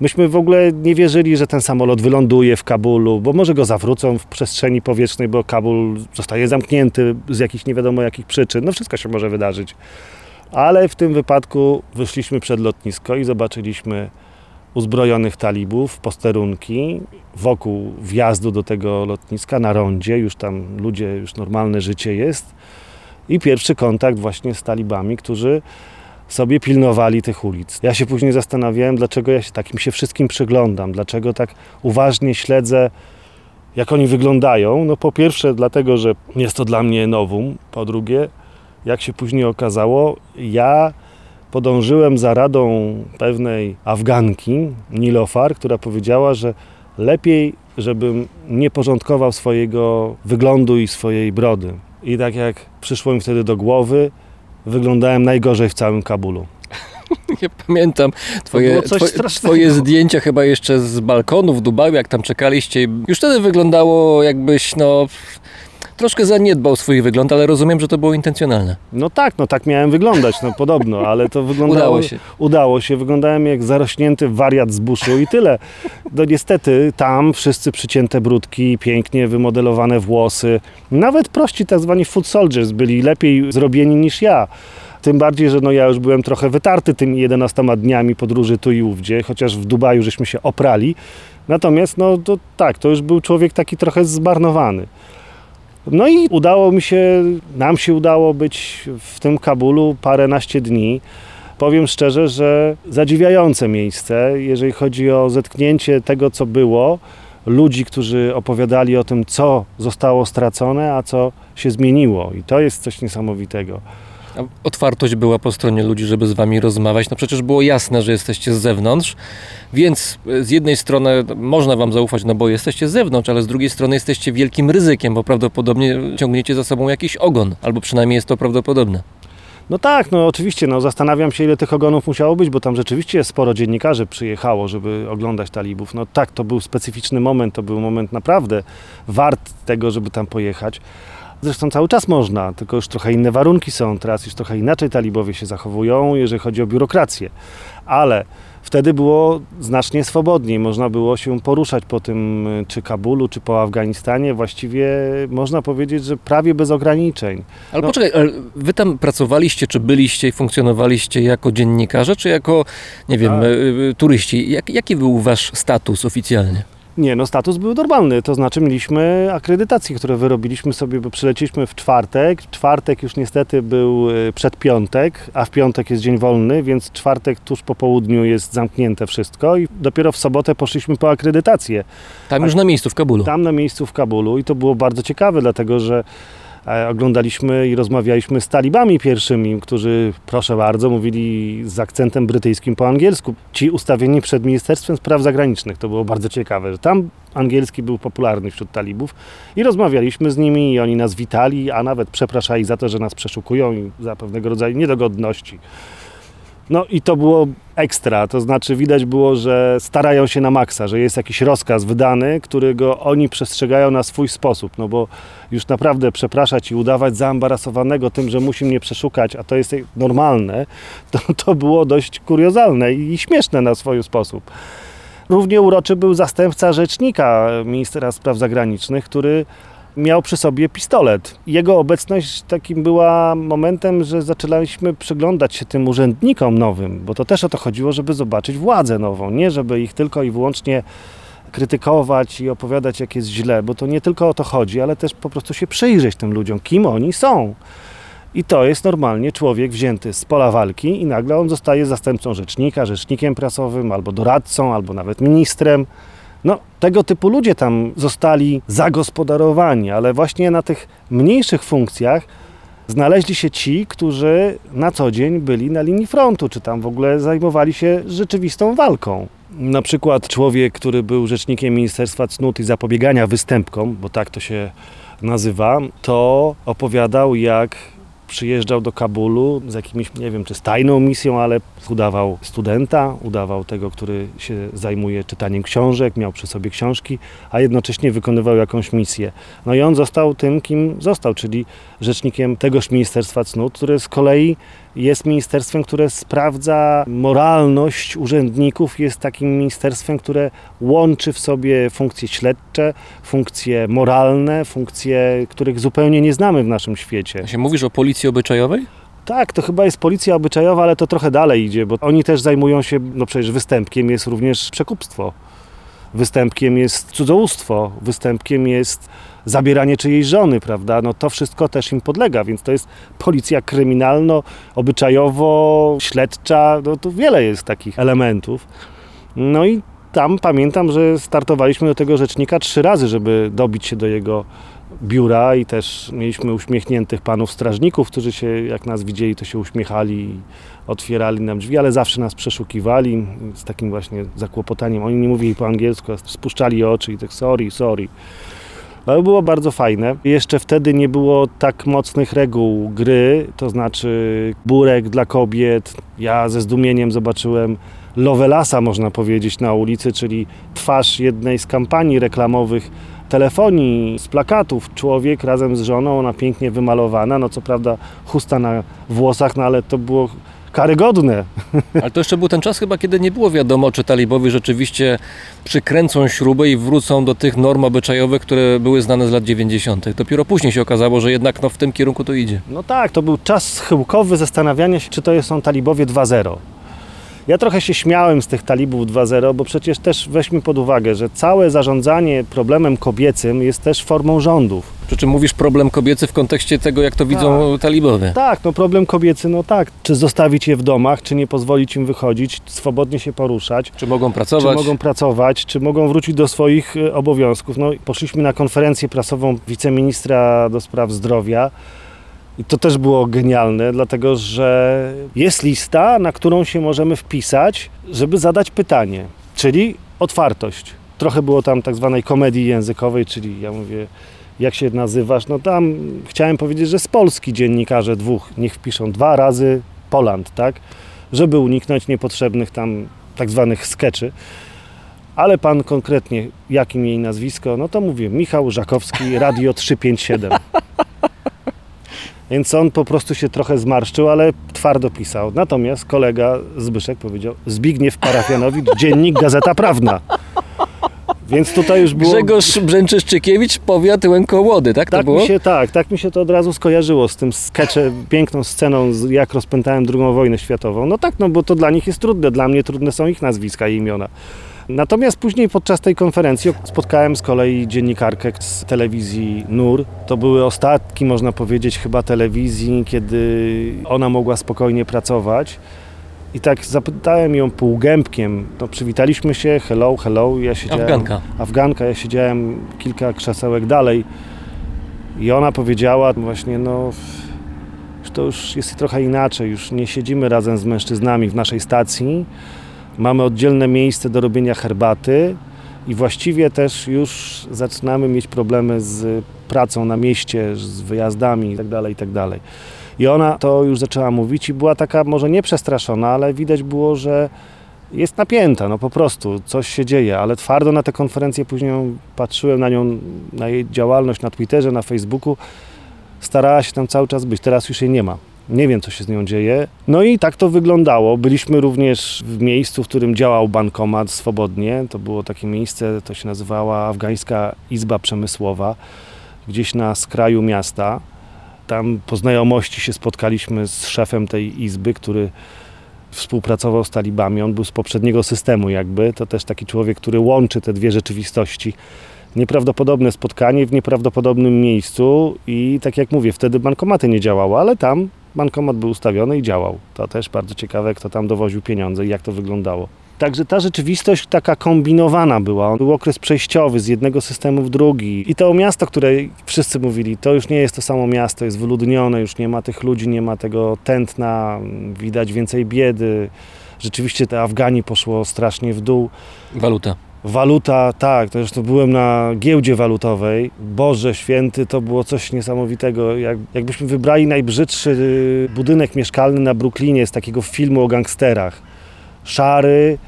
Myśmy w ogóle nie wierzyli, że ten samolot wyląduje w Kabulu, bo może go zawrócą w przestrzeni powietrznej, bo Kabul zostaje zamknięty z jakichś nie wiadomo jakich przyczyn. No wszystko się może wydarzyć. Ale w tym wypadku wyszliśmy przed lotnisko i zobaczyliśmy uzbrojonych talibów, posterunki wokół wjazdu do tego lotniska na rondzie, już tam ludzie, już normalne życie jest. I pierwszy kontakt właśnie z talibami, którzy sobie pilnowali tych ulic. Ja się później zastanawiałem, dlaczego ja się takim się wszystkim przyglądam, dlaczego tak uważnie śledzę, jak oni wyglądają. No po pierwsze dlatego, że jest to dla mnie nowum, po drugie, jak się później okazało, ja podążyłem za radą pewnej Afganki, Nilofar, która powiedziała, że lepiej, żebym nie porządkował swojego wyglądu i swojej brody. I tak jak przyszło mi wtedy do głowy, wyglądałem najgorzej w całym Kabulu. Ja pamiętam twoje, twoje, twoje zdjęcia chyba jeszcze z balkonu w Dubaju, jak tam czekaliście. Już wtedy wyglądało jakbyś, no... Troszkę zaniedbał swój wygląd, ale rozumiem, że to było intencjonalne. No tak, no tak miałem wyglądać, no podobno, ale to wyglądało... Udało się. Udało się, wyglądałem jak zarośnięty wariat z buszu i tyle. No niestety tam wszyscy przycięte brudki, pięknie wymodelowane włosy. Nawet prości tak zwani food soldiers byli lepiej zrobieni niż ja. Tym bardziej, że no ja już byłem trochę wytarty tymi 11 dniami podróży tu i ówdzie, chociaż w Dubaju żeśmy się oprali. Natomiast no to tak, to już był człowiek taki trochę zmarnowany. No i udało mi się, nam się udało być w tym Kabulu paręnaście dni. Powiem szczerze, że zadziwiające miejsce, jeżeli chodzi o zetknięcie tego, co było, ludzi, którzy opowiadali o tym, co zostało stracone, a co się zmieniło. I to jest coś niesamowitego. Otwartość była po stronie ludzi, żeby z wami rozmawiać. No przecież było jasne, że jesteście z zewnątrz, więc e, z jednej strony można wam zaufać, no bo jesteście z zewnątrz, ale z drugiej strony jesteście wielkim ryzykiem, bo prawdopodobnie ciągniecie za sobą jakiś ogon, albo przynajmniej jest to prawdopodobne. No tak, no oczywiście, no zastanawiam się, ile tych ogonów musiało być, bo tam rzeczywiście sporo dziennikarzy przyjechało, żeby oglądać talibów. No tak, to był specyficzny moment, to był moment naprawdę wart tego, żeby tam pojechać. Zresztą cały czas można, tylko już trochę inne warunki są, teraz już trochę inaczej talibowie się zachowują, jeżeli chodzi o biurokrację. Ale wtedy było znacznie swobodniej, można było się poruszać po tym, y, czy Kabulu, czy po Afganistanie, właściwie można powiedzieć, że prawie bez ograniczeń. Ale No. poczekaj, ale wy tam pracowaliście, czy byliście i funkcjonowaliście jako dziennikarze, czy jako, nie wiem, Tak. e, e, turyści? Jak, jaki był wasz status oficjalnie? Nie, no status był normalny, to znaczy mieliśmy akredytacje, które wyrobiliśmy sobie, bo przylecieliśmy w czwartek. Czwartek już niestety był y, przed piątek, a w piątek jest dzień wolny, więc czwartek tuż po południu jest zamknięte wszystko i dopiero w sobotę poszliśmy po akredytację. Tam już na miejscu, w Kabulu. Tam na miejscu w Kabulu i to było bardzo ciekawe, dlatego że oglądaliśmy i rozmawialiśmy z talibami pierwszymi, którzy, proszę bardzo, mówili z akcentem brytyjskim po angielsku. Ci ustawieni przed Ministerstwem Spraw Zagranicznych. To było bardzo ciekawe, że tam angielski był popularny wśród talibów i rozmawialiśmy z nimi i oni nas witali, a nawet przepraszali za to, że nas przeszukują i za pewnego rodzaju niedogodności. No i to było ekstra, to znaczy widać było, że starają się na maksa, że jest jakiś rozkaz wydany, którego oni przestrzegają na swój sposób, no bo już naprawdę przepraszać i udawać zaembarasowanego tym, że musi mnie przeszukać, a to jest normalne, to, to było dość kuriozalne i śmieszne na swój sposób. Równie uroczy był zastępca rzecznika ministra spraw zagranicznych, który miał przy sobie pistolet. Jego obecność takim była momentem, że zaczęliśmy przyglądać się tym urzędnikom nowym, bo to też o to chodziło, żeby zobaczyć władzę nową, nie żeby ich tylko i wyłącznie krytykować i opowiadać, jak jest źle, bo to nie tylko o to chodzi, ale też po prostu się przyjrzeć tym ludziom, kim oni są. I to jest normalnie człowiek wzięty z pola walki i nagle on zostaje zastępcą rzecznika, rzecznikiem prasowym, albo doradcą, albo nawet ministrem. No, tego typu ludzie tam zostali zagospodarowani, ale właśnie na tych mniejszych funkcjach znaleźli się ci, którzy na co dzień byli na linii frontu, czy tam w ogóle zajmowali się rzeczywistą walką. Na przykład człowiek, który był rzecznikiem Ministerstwa Cnót i Zapobiegania Występkom, bo tak to się nazywa, to opowiadał, jak przyjeżdżał do Kabulu z jakimś, nie wiem czy z tajną misją, ale udawał studenta, udawał tego, który się zajmuje czytaniem książek, miał przy sobie książki, a jednocześnie wykonywał jakąś misję. No i on został tym, kim został, czyli rzecznikiem tegoż Ministerstwa Cnót, które z kolei jest ministerstwem, które sprawdza moralność urzędników, jest takim ministerstwem, które łączy w sobie funkcje śledcze, funkcje moralne, funkcje, których zupełnie nie znamy w naszym świecie. Się mówisz o policji obyczajowej? Tak, to chyba jest policja obyczajowa, ale to trochę dalej idzie, bo oni też zajmują się, no przecież występkiem jest również przekupstwo. Występkiem jest cudzołóstwo, występkiem jest zabieranie czyjejś żony, prawda? No to wszystko też im podlega, więc to jest policja kryminalno-obyczajowo-śledcza, no tu wiele jest takich elementów. No i tam pamiętam, że startowaliśmy do tego rzecznika trzy razy, żeby dobić się do jego biura i też mieliśmy uśmiechniętych panów strażników, którzy się, jak nas widzieli, to się uśmiechali i otwierali nam drzwi, ale zawsze nas przeszukiwali z takim właśnie zakłopotaniem. Oni nie mówili po angielsku, a spuszczali oczy i tak sorry, sorry. Ale było bardzo fajne. Jeszcze wtedy nie było tak mocnych reguł gry, to znaczy burek dla kobiet. Ja ze zdumieniem zobaczyłem Lovelasa, można powiedzieć, na ulicy, czyli twarz jednej z kampanii reklamowych telefonii, z plakatów. Człowiek razem z żoną, ona pięknie wymalowana, no co prawda chusta na włosach, no ale to było karygodne. Ale to jeszcze był ten czas chyba, kiedy nie było wiadomo, czy talibowie rzeczywiście przykręcą śrubę i wrócą do tych norm obyczajowych, które były znane z lat 90. Dopiero później się okazało, że jednak no, w tym kierunku to idzie. No tak, to był czas schyłkowy zastanawiania się, czy to są talibowie 2.0. Ja trochę się śmiałem z tych talibów 2.0, bo przecież też weźmy pod uwagę, że całe zarządzanie problemem kobiecym jest też formą rządów. Przy czym mówisz problem kobiecy w kontekście tego, jak to widzą talibowie. Tak, no problem kobiecy, no tak. Czy zostawić je w domach, czy nie pozwolić im wychodzić, swobodnie się poruszać, Czy mogą czy pracować? mogą pracować, czy mogą wrócić do swoich e, obowiązków. No, poszliśmy na konferencję prasową wiceministra do spraw zdrowia. I to też było genialne, dlatego że jest lista, na którą się możemy wpisać, żeby zadać pytanie, czyli otwartość. Trochę było tam tak zwanej komedii językowej, czyli ja mówię, jak się nazywasz, no tam chciałem powiedzieć, że z Polski dziennikarze dwóch, niech wpiszą dwa razy Poland, tak? Żeby uniknąć niepotrzebnych tam tak zwanych skeczy. Ale pan konkretnie, jakim jej nazwisko, no to mówię, Michał Żakowski, Radio 357. Więc on po prostu się trochę zmarszczył, ale twardo pisał. Natomiast kolega Zbyszek powiedział Zbigniew Parafianowicz, Dziennik Gazeta Prawna. Więc tutaj już było... Grzegorz Brzęczyszczykiewicz, powiat Łękołody, tak to Tak było? mi, się, tak, tak mi się to od razu skojarzyło z tym sketchem, piękną sceną, jak rozpętałem II wojnę światową. No tak, no bo to dla nich jest trudne, dla mnie trudne są ich nazwiska i imiona. Natomiast później podczas tej konferencji spotkałem z kolei dziennikarkę z telewizji NUR. To były ostatki, można powiedzieć, chyba telewizji, kiedy ona mogła spokojnie pracować. I tak zapytałem ją półgębkiem, no przywitaliśmy się, hello, hello, ja siedziałem... Afganka. Afganka, ja siedziałem kilka krzesełek dalej i ona powiedziała właśnie, no to już jest trochę inaczej, już nie siedzimy razem z mężczyznami w naszej stacji, mamy oddzielne miejsce do robienia herbaty i właściwie też już zaczynamy mieć problemy z pracą na mieście, z wyjazdami itd., itd. I ona to już zaczęła mówić i była taka może nie przestraszona, ale widać było, że jest napięta, no po prostu coś się dzieje, ale twardo na tę konferencję później patrzyłem na nią, na jej działalność na Twitterze, na Facebooku. Starała się tam cały czas być, teraz już jej nie ma. Nie wiem, co się z nią dzieje. No i tak to wyglądało. Byliśmy również w miejscu, w którym działał bankomat swobodnie. To było takie miejsce, to się nazywała Afgańska Izba Przemysłowa, gdzieś na skraju miasta. Tam po znajomości się spotkaliśmy z szefem tej izby, który współpracował z talibami. On był z poprzedniego systemu jakby. To też taki człowiek, który łączy te dwie rzeczywistości. Nieprawdopodobne spotkanie w nieprawdopodobnym miejscu i tak jak mówię, wtedy bankomaty nie działały, ale tam bankomat był ustawiony i działał. To też bardzo ciekawe, kto tam dowoził pieniądze i jak to wyglądało. Także ta rzeczywistość taka kombinowana była. Był okres przejściowy z jednego systemu w drugi. I to miasto, które wszyscy mówili, to już nie jest to samo miasto, jest wyludnione, już nie ma tych ludzi, nie ma tego tętna, widać więcej biedy. Rzeczywiście te Afgani poszło strasznie w dół. Waluta. Waluta, tak, to zresztą byłem na giełdzie walutowej. Boże święty, to było coś niesamowitego. Jak, jakbyśmy wybrali najbrzydszy y, budynek mieszkalny na Brooklynie z takiego filmu o gangsterach. Szary,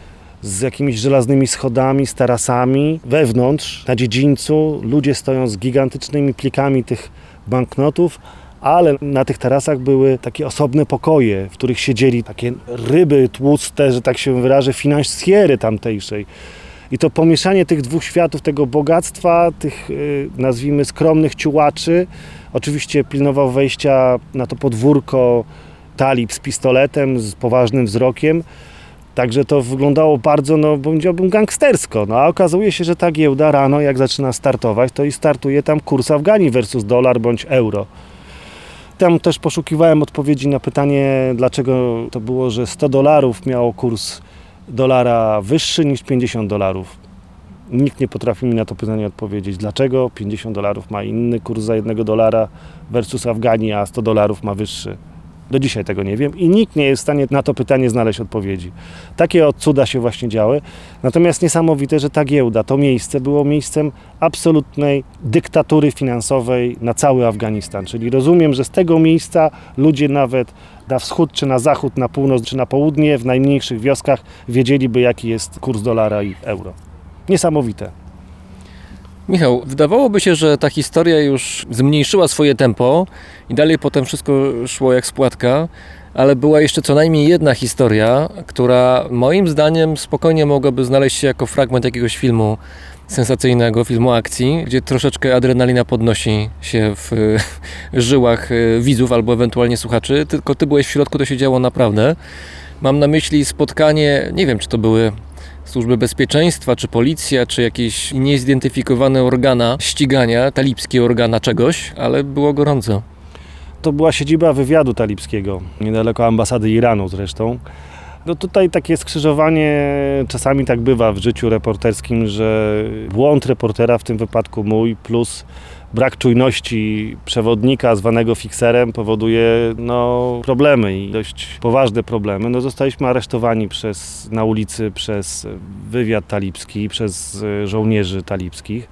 z jakimiś żelaznymi schodami, z tarasami. Wewnątrz, na dziedzińcu, ludzie stoją z gigantycznymi plikami tych banknotów, ale na tych tarasach były takie osobne pokoje, w których siedzieli takie ryby tłuste, że tak się wyrażę, finansjery tamtejszej. I to pomieszanie tych dwóch światów, tego bogactwa, tych y, nazwijmy skromnych ciułaczy, oczywiście pilnował wejścia na to podwórko talib z pistoletem, z poważnym wzrokiem. Także to wyglądało bardzo, no powiedziałbym, gangstersko. No a okazuje się, że ta giełda rano, jak zaczyna startować, to i startuje tam kurs Afganii versus dolar bądź euro. Tam też poszukiwałem odpowiedzi na pytanie, dlaczego to było, że 100 dolarów miało kurs dolara wyższy niż 50 dolarów. Nikt nie potrafi mi na to pytanie odpowiedzieć. Dlaczego 50 dolarów ma inny kurs za jednego dolara versus Afganii, a 100 dolarów ma wyższy? Do dzisiaj tego nie wiem i nikt nie jest w stanie na to pytanie znaleźć odpowiedzi. Takie cuda się właśnie działy. Natomiast niesamowite, że ta giełda, to miejsce było miejscem absolutnej dyktatury finansowej na cały Afganistan. Czyli rozumiem, że z tego miejsca ludzie nawet na wschód, czy na zachód, na północ, czy na południe, w najmniejszych wioskach wiedzieliby, jaki jest kurs dolara i euro. Niesamowite. Michał, wydawałoby się, że ta historia już zmniejszyła swoje tempo i dalej potem wszystko szło jak spłatka, ale była jeszcze co najmniej jedna historia, która moim zdaniem spokojnie mogłaby znaleźć się jako fragment jakiegoś filmu sensacyjnego, filmu akcji, gdzie troszeczkę adrenalina podnosi się w żyłach e, widzów albo ewentualnie słuchaczy, tylko ty byłeś w środku, to się działo naprawdę. Mam na myśli spotkanie, nie wiem czy to były służby bezpieczeństwa, czy policja, czy jakieś niezidentyfikowane organa ścigania, talibskie organa czegoś, ale było gorąco. To była siedziba wywiadu talibskiego, niedaleko ambasady Iranu zresztą. No tutaj takie skrzyżowanie czasami tak bywa w życiu reporterskim, że błąd reportera, w tym wypadku mój, plus brak czujności przewodnika zwanego fikserem powoduje no, problemy i dość poważne problemy. No, zostaliśmy aresztowani przez, na ulicy przez wywiad talibski, przez żołnierzy talibskich.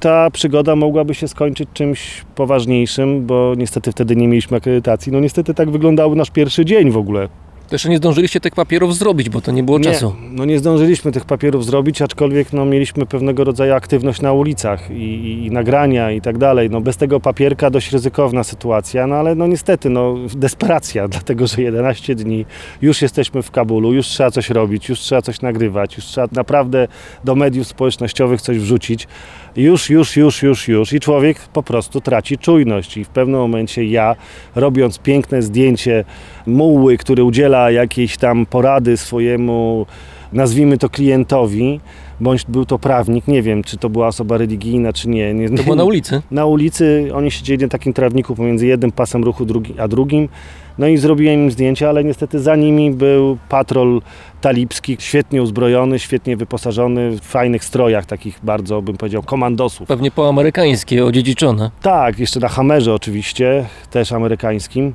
ta przygoda mogłaby się skończyć czymś poważniejszym, bo niestety wtedy nie mieliśmy akredytacji. No niestety tak wyglądał nasz pierwszy dzień w ogóle. To jeszcze nie zdążyliście tych papierów zrobić, bo to nie było Nie, czasu. no nie zdążyliśmy tych papierów zrobić, aczkolwiek no, mieliśmy pewnego rodzaju aktywność na ulicach i, i, i nagrania i tak dalej. No, bez tego papierka dość ryzykowna sytuacja, no ale no niestety no, desperacja, dlatego że 11 dni już jesteśmy w Kabulu, już trzeba coś robić, już trzeba coś nagrywać, już trzeba naprawdę do mediów społecznościowych coś wrzucić. Już, już, już, już, już i człowiek po prostu traci czujność i w pewnym momencie ja, robiąc piękne zdjęcie muły, który udziela jakiejś tam porady swojemu, nazwijmy to klientowi, bądź był to prawnik, nie wiem, czy to była osoba religijna, czy nie. nie To było na ulicy. na ulicy, oni siedzieli na takim trawniku pomiędzy jednym pasem ruchu drugi, a drugim. No i zrobiłem im zdjęcia, ale niestety za nimi był patrol talibski, świetnie uzbrojony, świetnie wyposażony, w fajnych strojach, takich bardzo, bym powiedział, komandosów. Pewnie po amerykańskie, odziedziczone. Tak, jeszcze na Hammerze oczywiście, też amerykańskim.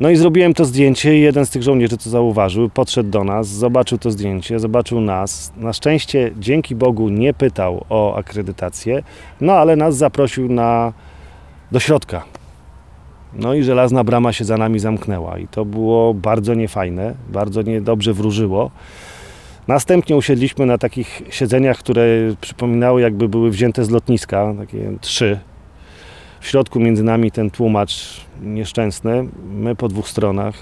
No i zrobiłem to zdjęcie i jeden z tych żołnierzy, co zauważył, podszedł do nas, zobaczył to zdjęcie, zobaczył nas. Na szczęście, dzięki Bogu, nie pytał o akredytację, no ale nas zaprosił na, do środka. No i żelazna brama się za nami zamknęła i to było bardzo niefajne, bardzo niedobrze wróżyło. Następnie usiedliśmy na takich siedzeniach, które przypominały jakby były wzięte z lotniska, takie trzy. W środku między nami ten tłumacz nieszczęsny, my po dwóch stronach.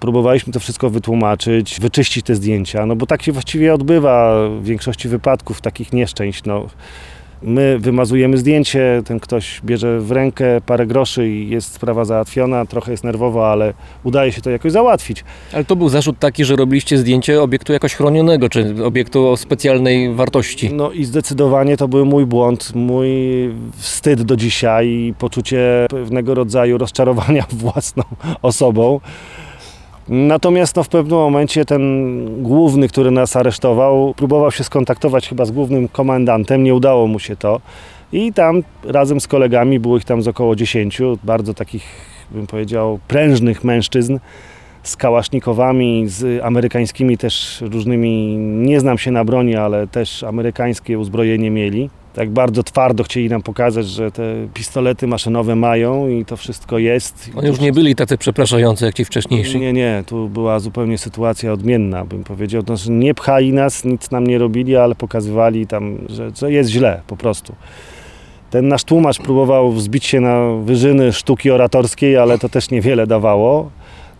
Próbowaliśmy to wszystko wytłumaczyć, wyczyścić te zdjęcia, no bo tak się właściwie odbywa w większości wypadków takich nieszczęść. No. My wymazujemy zdjęcie, ten ktoś bierze w rękę parę groszy i jest sprawa załatwiona, trochę jest nerwowo, ale udaje się to jakoś załatwić. Ale to był zarzut taki, że robiliście zdjęcie obiektu jakoś chronionego, czy obiektu o specjalnej wartości. No i zdecydowanie to był mój błąd, mój wstyd do dzisiaj i poczucie pewnego rodzaju rozczarowania własną osobą. Natomiast no, w pewnym momencie ten główny, który nas aresztował, próbował się skontaktować chyba z głównym komendantem, nie udało mu się to. I tam razem z kolegami, było ich tam z około 10, bardzo takich, bym powiedział, prężnych mężczyzn, z kałasznikowami, z amerykańskimi też różnymi, nie znam się na broni, ale też amerykańskie uzbrojenie mieli. Tak bardzo twardo chcieli nam pokazać, że te pistolety maszynowe mają i to wszystko jest. Oni już nie byli tacy przepraszający jak ci wcześniejsi. Nie, nie, tu była zupełnie sytuacja odmienna, bym powiedział. To znaczy nie pchali nas, nic nam nie robili, ale pokazywali tam, że, że jest źle po prostu. Ten nasz tłumacz próbował wzbić się na wyżyny sztuki oratorskiej, ale to też niewiele dawało.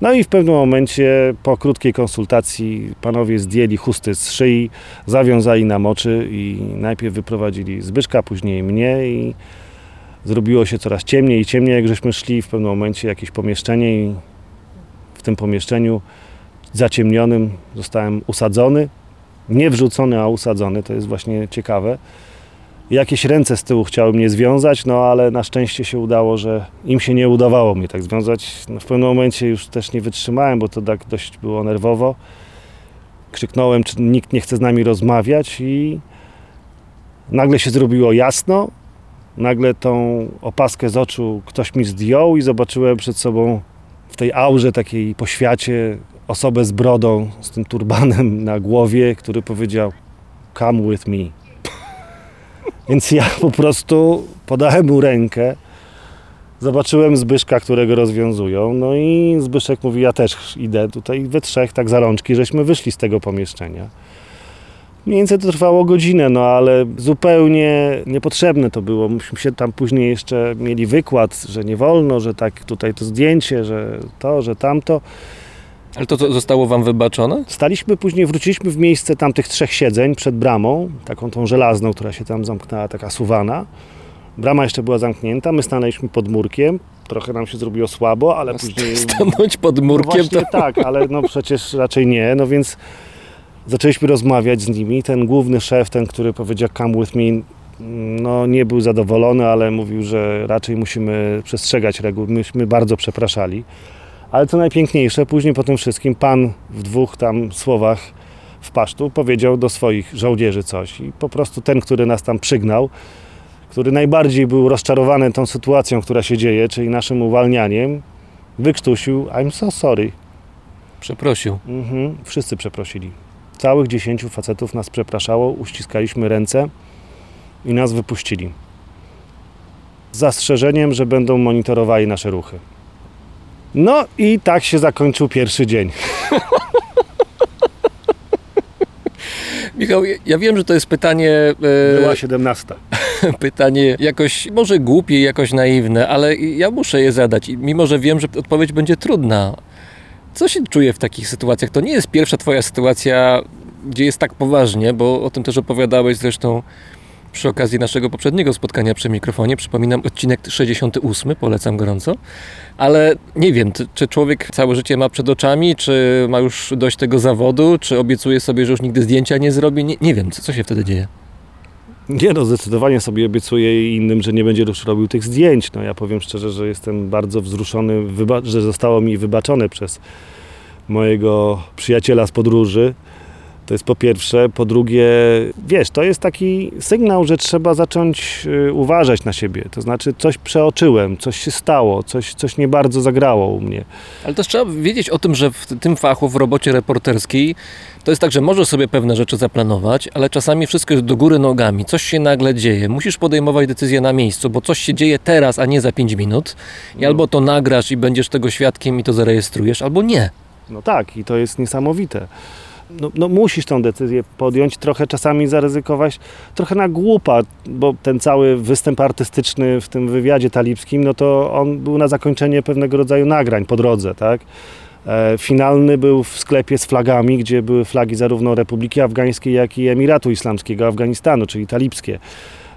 No i w pewnym momencie po krótkiej konsultacji panowie zdjęli chusty z szyi, zawiązali nam oczy i najpierw wyprowadzili Zbyszka, później mnie i zrobiło się coraz ciemniej i ciemniej, jak żeśmy szli w pewnym momencie jakieś pomieszczenie i w tym pomieszczeniu zaciemnionym zostałem usadzony. Nie wrzucony, a usadzony, to jest właśnie ciekawe. Jakieś ręce z tyłu chciały mnie związać, no ale na szczęście się udało, że im się nie udawało mnie tak związać. No, w pewnym momencie już też nie wytrzymałem, bo to tak dość było nerwowo. Krzyknąłem, czy nikt nie chce z nami rozmawiać i nagle się zrobiło jasno. Nagle tą opaskę z oczu ktoś mi zdjął i zobaczyłem przed sobą w tej aurze takiej poświacie osobę z brodą, z tym turbanem na głowie, który powiedział come with me. Więc ja po prostu podałem mu rękę, zobaczyłem Zbyszka, którego rozwiązują, no i Zbyszek mówi, ja też idę tutaj, we trzech tak za rączki, żeśmy wyszli z tego pomieszczenia. Mniej więcej to trwało godzinę, no ale zupełnie niepotrzebne to było. Myśmy się tam później jeszcze mieli wykład, że nie wolno, że tak tutaj to zdjęcie, że to, że tamto. Ale to, to zostało wam wybaczone? Staliśmy później, wróciliśmy w miejsce tamtych trzech siedzeń przed bramą, taką tą żelazną, która się tam zamknęła, taka suwana. Brama jeszcze była zamknięta, my stanęliśmy pod murkiem, trochę nam się zrobiło słabo, ale później... Stanąć pod No murkiem to... właśnie tak, ale no przecież raczej nie, no więc zaczęliśmy rozmawiać z nimi. Ten główny szef, ten, który powiedział come with me, no nie był zadowolony, ale mówił, że raczej musimy przestrzegać reguł. Myśmy bardzo przepraszali. Ale co najpiękniejsze, później po tym wszystkim pan w dwóch tam słowach w pasztu powiedział do swoich żołnierzy coś i po prostu ten, który nas tam przygnał, który najbardziej był rozczarowany tą sytuacją, która się dzieje, czyli naszym uwalnianiem, wykrztusił I'm so sorry. Przeprosił. Mhm. Wszyscy przeprosili. Całych dziesięciu facetów nas przepraszało, uściskaliśmy ręce. i nas wypuścili. Z zastrzeżeniem, że będą monitorowali nasze ruchy. No i tak się zakończył pierwszy dzień. Michał, ja- wiem, że to jest pytanie, e, Była 17. pytanie jakoś może głupie, jakoś naiwne, ale ja muszę je zadać, mimo że wiem, że odpowiedź będzie trudna. Co się czuje w takich sytuacjach? To nie jest pierwsza twoja sytuacja, gdzie jest tak poważnie, bo o tym też opowiadałeś zresztą przy okazji naszego poprzedniego spotkania przy mikrofonie. Przypominam, odcinek 68, polecam gorąco. Ale nie wiem, czy- człowiek całe życie ma przed oczami, czy ma już dość tego zawodu, czy obiecuje sobie, że już nigdy zdjęcia nie zrobi. Nie, nie wiem, co, co się wtedy dzieje. Nie no, zdecydowanie sobie obiecuję innym, że nie będzie już robił tych zdjęć. No ja powiem szczerze, że jestem bardzo wzruszony, że zostało mi wybaczone przez mojego przyjaciela z podróży. To jest po pierwsze. Po drugie, wiesz, to jest taki sygnał, że trzeba zacząć y, uważać na siebie. To znaczy, coś przeoczyłem, coś się stało, coś, coś nie bardzo zagrało u mnie. Ale też trzeba wiedzieć o tym, że w tym fachu, w robocie reporterskiej, to jest tak, że możesz sobie pewne rzeczy zaplanować, ale czasami wszystko jest do góry nogami, coś się nagle dzieje. Musisz podejmować decyzję na miejscu, bo coś się dzieje teraz, a nie za 5 minut. I albo to nagrasz i będziesz tego świadkiem i to zarejestrujesz, albo nie. No tak, i to jest niesamowite. No, no musisz tą decyzję podjąć, trochę czasami zaryzykować, trochę na głupa, bo ten cały występ artystyczny w tym wywiadzie talibskim, no to on był na zakończenie pewnego rodzaju nagrań po drodze, tak? E, finalny był w sklepie z flagami, gdzie były flagi zarówno Republiki Afgańskiej, jak i Emiratu Islamskiego Afganistanu, czyli talibskie.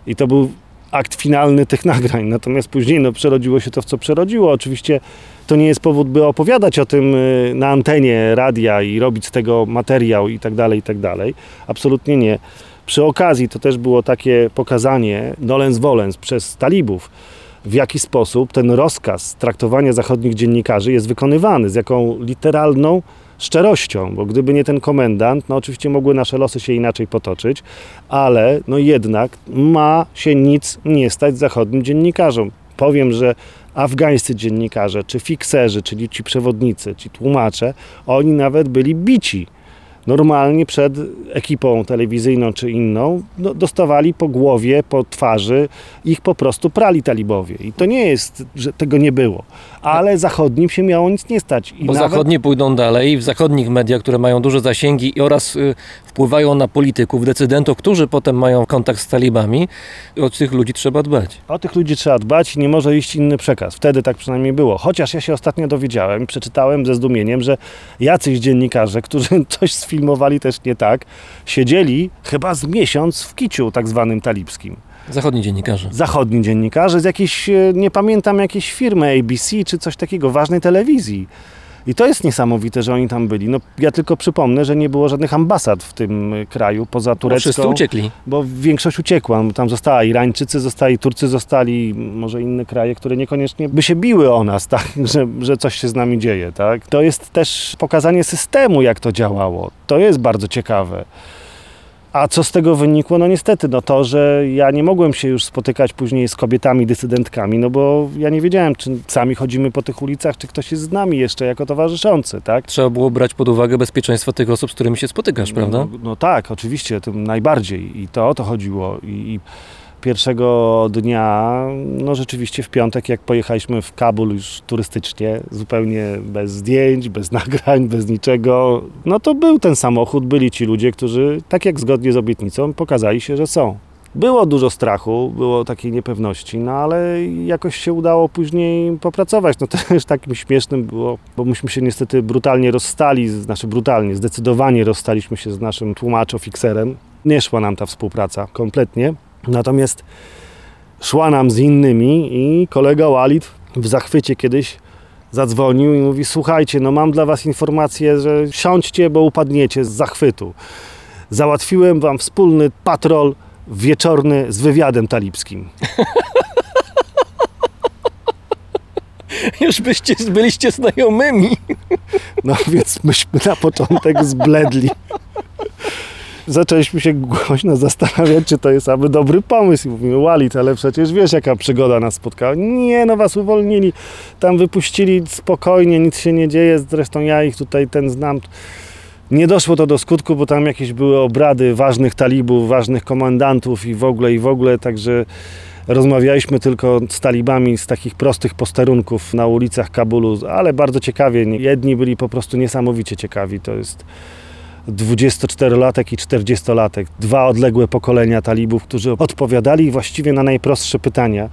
I to był akt finalny tych nagrań. Natomiast później no, przerodziło się to, w co przerodziło. Oczywiście to nie jest powód, by opowiadać o tym y, na antenie radia i robić z tego materiał i tak dalej, i tak dalej. Absolutnie nie. Przy okazji to też było takie pokazanie dolens volens przez talibów, w jaki sposób ten rozkaz traktowania zachodnich dziennikarzy jest wykonywany, z jaką literalną szczerością, bo gdyby nie ten komendant, no oczywiście mogły nasze losy się inaczej potoczyć, ale no jednak ma się nic nie stać zachodnim dziennikarzom. Powiem, że afgańscy dziennikarze, czy fikserzy, czyli ci przewodnicy, ci tłumacze, oni nawet byli bici. Normalnie przed ekipą telewizyjną czy inną no, dostawali po głowie, po twarzy, ich po prostu prali talibowie. I to nie jest, że tego nie było. Ale zachodnim się miało nic nie stać. I Bo nawet- zachodni pójdą dalej, w zachodnich mediach, które mają duże zasięgi oraz y, wpływają na polityków, decydentów, którzy potem mają kontakt z talibami, o tych ludzi trzeba dbać. O tych ludzi trzeba dbać i nie może iść inny przekaz. Wtedy tak przynajmniej było. Chociaż ja się ostatnio dowiedziałem, przeczytałem ze zdumieniem, że jacyś dziennikarze, którzy coś sfilmowali też nie tak, siedzieli chyba z miesiąc w kiciu tak zwanym talibskim. Zachodni dziennikarze. Zachodni dziennikarze z jakiejś, e, nie pamiętam, jakiejś firmy ABC czy coś takiego, ważnej telewizji. I to jest niesamowite, że oni tam byli. No, ja tylko przypomnę, że nie było żadnych ambasad w tym e, kraju, poza Bo turecką wszyscy uciekli. bo większość uciekła. Tam została Irańczycy, zostali Turcy, zostali może inne kraje, które niekoniecznie by się biły o nas, tak, że, że coś się z nami dzieje. Tak? To jest też pokazanie systemu, jak to działało. To jest bardzo ciekawe. A co z tego wynikło? No niestety, no to, że ja nie mogłem się już spotykać później z kobietami dysydentkami, no bo ja nie wiedziałem, czy sami chodzimy po tych ulicach, czy ktoś jest z nami jeszcze jako towarzyszący, tak? Trzeba było brać pod uwagę bezpieczeństwo tych osób, z którymi się spotykasz, prawda? No, no tak, oczywiście, tym najbardziej i to o to chodziło. I, i pierwszego dnia, no rzeczywiście w piątek, jak pojechaliśmy w Kabul już turystycznie, zupełnie bez zdjęć, bez nagrań, bez niczego, no to był ten samochód, byli ci ludzie, którzy, tak jak zgodnie z obietnicą, pokazali się, że są. Było dużo strachu, było takiej niepewności, no ale jakoś się udało później popracować. No też takim śmiesznym było, bo myśmy się niestety brutalnie rozstali, znaczy brutalnie, zdecydowanie rozstaliśmy się z naszym tłumaczo-fikserem. Nie szła nam ta współpraca kompletnie, natomiast szła nam z innymi i kolega Walid w zachwycie kiedyś zadzwonił i mówi, słuchajcie, no mam dla was informację, że siądźcie, bo upadniecie z zachwytu. Załatwiłem wam wspólny patrol wieczorny z wywiadem talibskim. Już byście byliście znajomymi. No więc myśmy na początek zbledli. Zaczęliśmy się głośno zastanawiać, czy to jest aby dobry pomysł. I mówimy, Walid, ale przecież wiesz, jaka przygoda nas spotkała. Nie, no was uwolnili. Tam wypuścili spokojnie, nic się nie dzieje. Zresztą ja ich tutaj ten znam. Nie doszło to do skutku, bo tam jakieś były obrady ważnych talibów, ważnych komendantów i w ogóle, i w ogóle, także rozmawialiśmy tylko z talibami z takich prostych posterunków na ulicach Kabulu, ale bardzo ciekawie. Jedni byli po prostu niesamowicie ciekawi. To jest 24-latek i 40-latek. Dwa odległe pokolenia talibów, którzy odpowiadali właściwie na najprostsze pytania.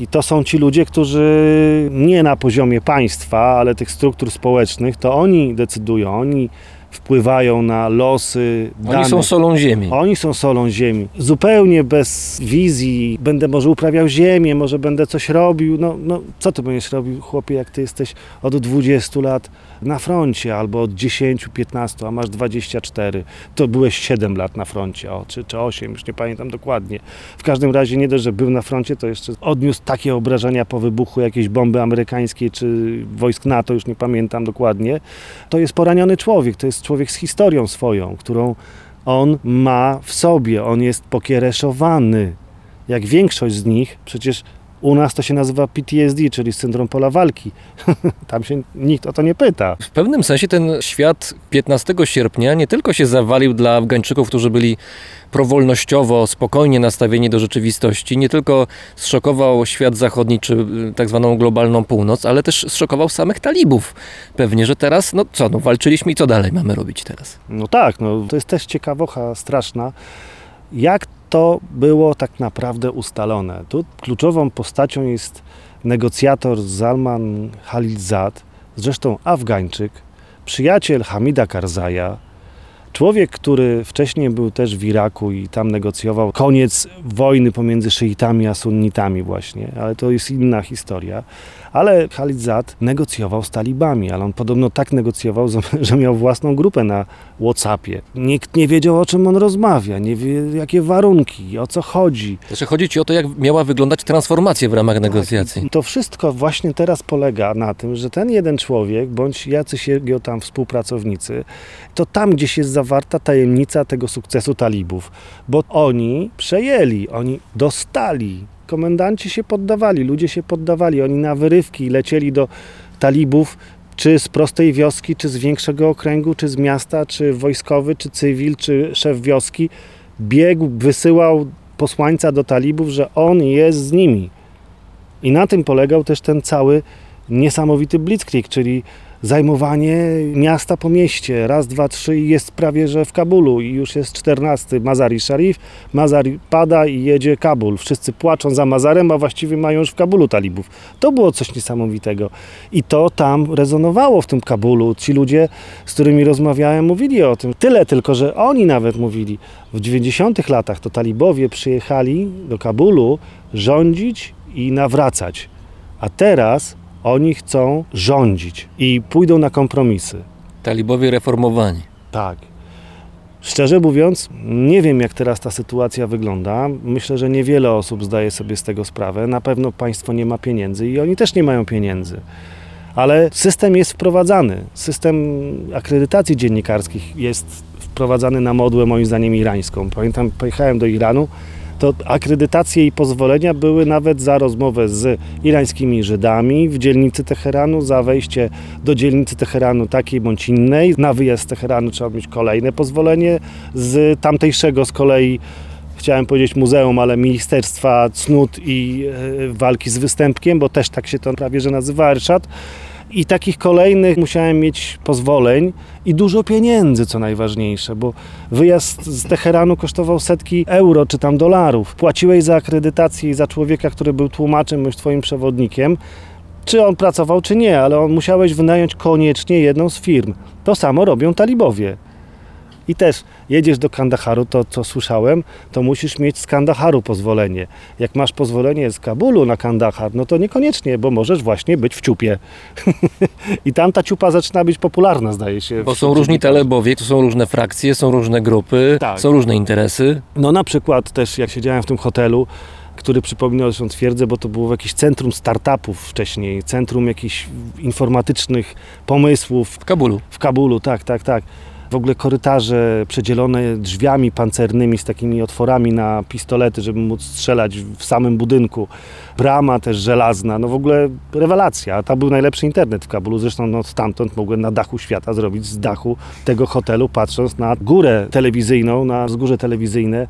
I to są ci ludzie, którzy nie na poziomie państwa, ale tych struktur społecznych, to oni decydują, oni wpływają na losy Oni danych. są solą ziemi. Oni są solą ziemi. Zupełnie bez wizji. Będę może uprawiał ziemię, może będę coś robił. No, no co ty będziesz robił, chłopie, jak ty jesteś od 20 lat na froncie, albo od 10, 15, a masz 24. To byłeś 7 lat na froncie, o, czy, czy 8, już nie pamiętam dokładnie. W każdym razie nie dość, że był na froncie, to jeszcze odniósł takie obrażenia po wybuchu jakiejś bomby amerykańskiej, czy wojsk NATO, już nie pamiętam dokładnie. To jest poraniony człowiek, to jest człowiek z historią swoją, którą on ma w sobie, on jest pokiereszowany. Jak większość z nich, przecież u nas to się nazywa PTSD, czyli syndrom pola walki. Tam się nikt o to nie pyta. W pewnym sensie ten świat 15 sierpnia nie tylko się zawalił dla Afgańczyków, którzy byli prowolnościowo, spokojnie nastawieni do rzeczywistości, nie tylko zszokował świat zachodni czy y, tak zwaną globalną północ, ale też zszokował samych talibów. Pewnie, że teraz, no co, no walczyliśmy i co dalej mamy robić teraz? No tak, no, to jest też ciekawocha straszna. Jak to było tak naprawdę ustalone? Tu kluczową postacią jest negocjator Salman Khalilzad, zresztą Afgańczyk, przyjaciel Hamida Karzaja, człowiek, który wcześniej był też w Iraku i tam negocjował koniec wojny pomiędzy szyitami a sunnitami właśnie, ale to jest inna historia. Ale Khalilzad negocjował z talibami, ale on podobno tak negocjował, że miał własną grupę na Whatsappie. Nikt nie wiedział, o czym on rozmawia, nie wie, jakie warunki, o co chodzi. Znaczy chodzi ci o to, jak miała wyglądać transformacja w ramach negocjacji. I to wszystko właśnie teraz polega na tym, że ten jeden człowiek, bądź jacyś jego tam współpracownicy, to tam gdzieś jest zawarta tajemnica tego sukcesu talibów, bo oni przejęli, oni dostali. Komendanci się poddawali, ludzie się poddawali, oni na wyrywki lecieli do talibów, czy z prostej wioski, czy z większego okręgu, czy z miasta, czy wojskowy, czy cywil, czy szef wioski. Biegł, wysyłał posłańca do talibów, że on jest z nimi. I na tym polegał też ten cały niesamowity blitzkrieg, czyli zajmowanie miasta po mieście. Raz, dwa, trzy i jest prawie, że w Kabulu i już jest 14 Mazari Sharif. Mazar pada i jedzie Kabul. Wszyscy płaczą za Mazarem, a właściwie mają już w Kabulu talibów. To było coś niesamowitego. I to tam rezonowało w tym Kabulu. Ci ludzie, z którymi rozmawiałem, mówili o tym. Tyle tylko, że oni nawet mówili. W 90 latach to talibowie przyjechali do Kabulu rządzić i nawracać. A teraz oni chcą rządzić i pójdą na kompromisy. Talibowie reformowani. Tak. Szczerze mówiąc, nie wiem jak teraz ta sytuacja wygląda. Myślę, że niewiele osób zdaje sobie z tego sprawę. Na pewno państwo nie ma pieniędzy i oni też nie mają pieniędzy. Ale system jest wprowadzany. System akredytacji dziennikarskich jest wprowadzany na modłę moim zdaniem irańską. Pamiętam, pojechałem do Iranu, to akredytacje i pozwolenia były nawet za rozmowę z irańskimi Żydami w dzielnicy Teheranu, za wejście do dzielnicy Teheranu takiej bądź innej. Na wyjazd z Teheranu trzeba mieć kolejne pozwolenie, z tamtejszego z kolei chciałem powiedzieć muzeum, ale Ministerstwa Cnót i e, Walki z Występkiem, bo też tak się to prawie że nazywa Erszat. I takich kolejnych musiałem mieć pozwoleń i dużo pieniędzy, co najważniejsze, bo wyjazd z Teheranu kosztował setki euro czy tam dolarów. Płaciłeś za akredytację i za człowieka, który był tłumaczem bądź twoim przewodnikiem, czy on pracował, czy nie, ale on musiałeś wynająć koniecznie jedną z firm. To samo robią talibowie. I też jedziesz do Kandaharu, to co słyszałem, to musisz mieć z Kandaharu pozwolenie. Jak masz pozwolenie z Kabulu na Kandahar, no to niekoniecznie, bo możesz właśnie być w ciupie. I tam ta ciupa zaczyna być popularna, zdaje się. Bo są różni talebowie, to są różne frakcje, są różne grupy, Tak. są różne interesy. No na przykład też jak siedziałem w tym hotelu, który przypominał zresztą twierdzę, bo to było jakieś centrum startupów wcześniej, centrum jakichś informatycznych pomysłów W Kabulu. w Kabulu, tak, tak, tak. W ogóle korytarze przedzielone drzwiami pancernymi z takimi otworami na pistolety, żeby móc strzelać w samym budynku. Brama też żelazna, no w ogóle rewelacja. Tam był najlepszy internet w Kabulu, zresztą no, stamtąd mogłem na dachu świata zrobić z dachu tego hotelu, patrząc na górę telewizyjną, na wzgórze telewizyjne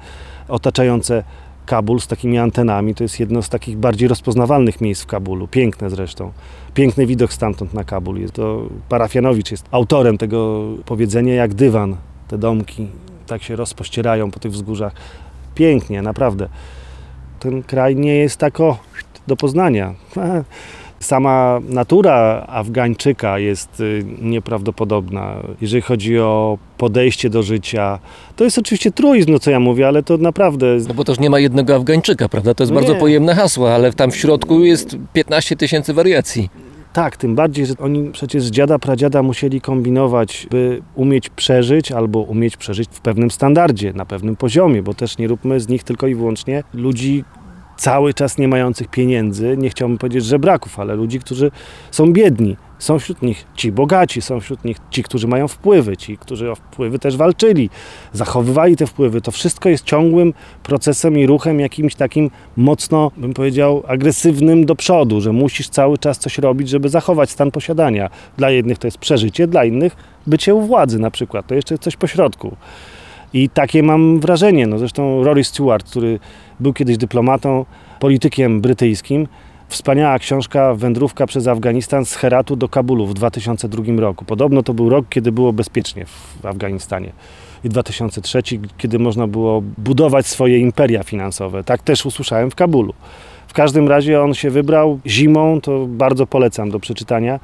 otaczające Kabul z takimi antenami. To jest jedno z takich bardziej rozpoznawalnych miejsc w Kabulu. Piękne zresztą. Piękny widok stamtąd na Kabul. Jest to Parafianowicz jest autorem tego powiedzenia jak dywan. Te domki tak się rozpościerają po tych wzgórzach. Pięknie, naprawdę. Ten kraj nie jest tak o, do poznania. Sama natura Afgańczyka jest y, nieprawdopodobna, jeżeli chodzi o podejście do życia. To jest oczywiście truizm, no co ja mówię, ale to naprawdę No bo też nie ma jednego Afgańczyka, prawda? To jest No bardzo pojemne hasło, ale tam w środku jest 15 tysięcy wariacji. Tak, tym bardziej, że oni przecież z dziada pradziada musieli kombinować, by umieć przeżyć albo umieć przeżyć w pewnym standardzie, na pewnym poziomie, bo też nie róbmy z nich tylko i wyłącznie ludzi cały czas nie mających pieniędzy, nie chciałbym powiedzieć żebraków, ale ludzi, którzy są biedni. Są wśród nich ci bogaci, są wśród nich ci, którzy mają wpływy, ci, którzy o wpływy też walczyli, zachowywali te wpływy. To wszystko jest ciągłym procesem i ruchem jakimś takim mocno, bym powiedział, agresywnym do przodu, że musisz cały czas coś robić, żeby zachować stan posiadania. Dla jednych to jest przeżycie, dla innych bycie u władzy na przykład. To jeszcze coś pośrodku. I takie mam wrażenie. No zresztą Rory Stewart, który był kiedyś dyplomatą, politykiem brytyjskim, Wspaniała książka Wędrówka przez Afganistan z Heratu do Kabulu w 2002 roku. Podobno to był rok, kiedy było bezpiecznie w Afganistanie. I 2003, kiedy można było budować swoje imperia finansowe. Tak też usłyszałem w Kabulu. W każdym razie on się wybrał zimą, to bardzo polecam do przeczytania.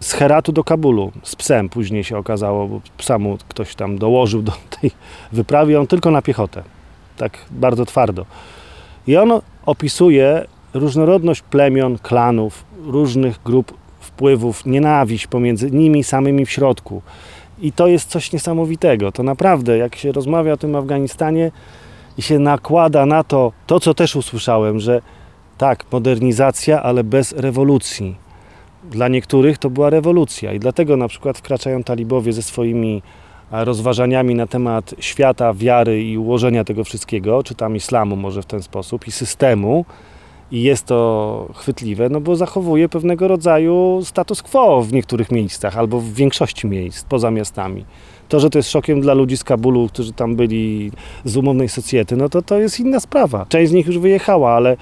Z Heratu do Kabulu, z psem później się okazało, bo psa mu ktoś tam dołożył do tej wyprawy, on tylko na piechotę. Tak bardzo twardo. I on opisuje różnorodność plemion, klanów, różnych grup wpływów, nienawiść pomiędzy nimi samymi w środku. I to jest coś niesamowitego. To naprawdę, jak się rozmawia o tym Afganistanie i się nakłada na to, to co też usłyszałem, że tak, modernizacja, ale bez rewolucji. Dla niektórych to była rewolucja i dlatego na przykład wkraczają talibowie ze swoimi rozważaniami na temat świata, wiary i ułożenia tego wszystkiego, czy tam islamu może w ten sposób i systemu, i jest to chwytliwe, no bo zachowuje pewnego rodzaju status quo w niektórych miejscach albo w większości miejsc poza miastami. To, że to jest szokiem dla ludzi z Kabulu, którzy tam byli z umownej socjety, no to to jest inna sprawa. Część z nich już wyjechała, ale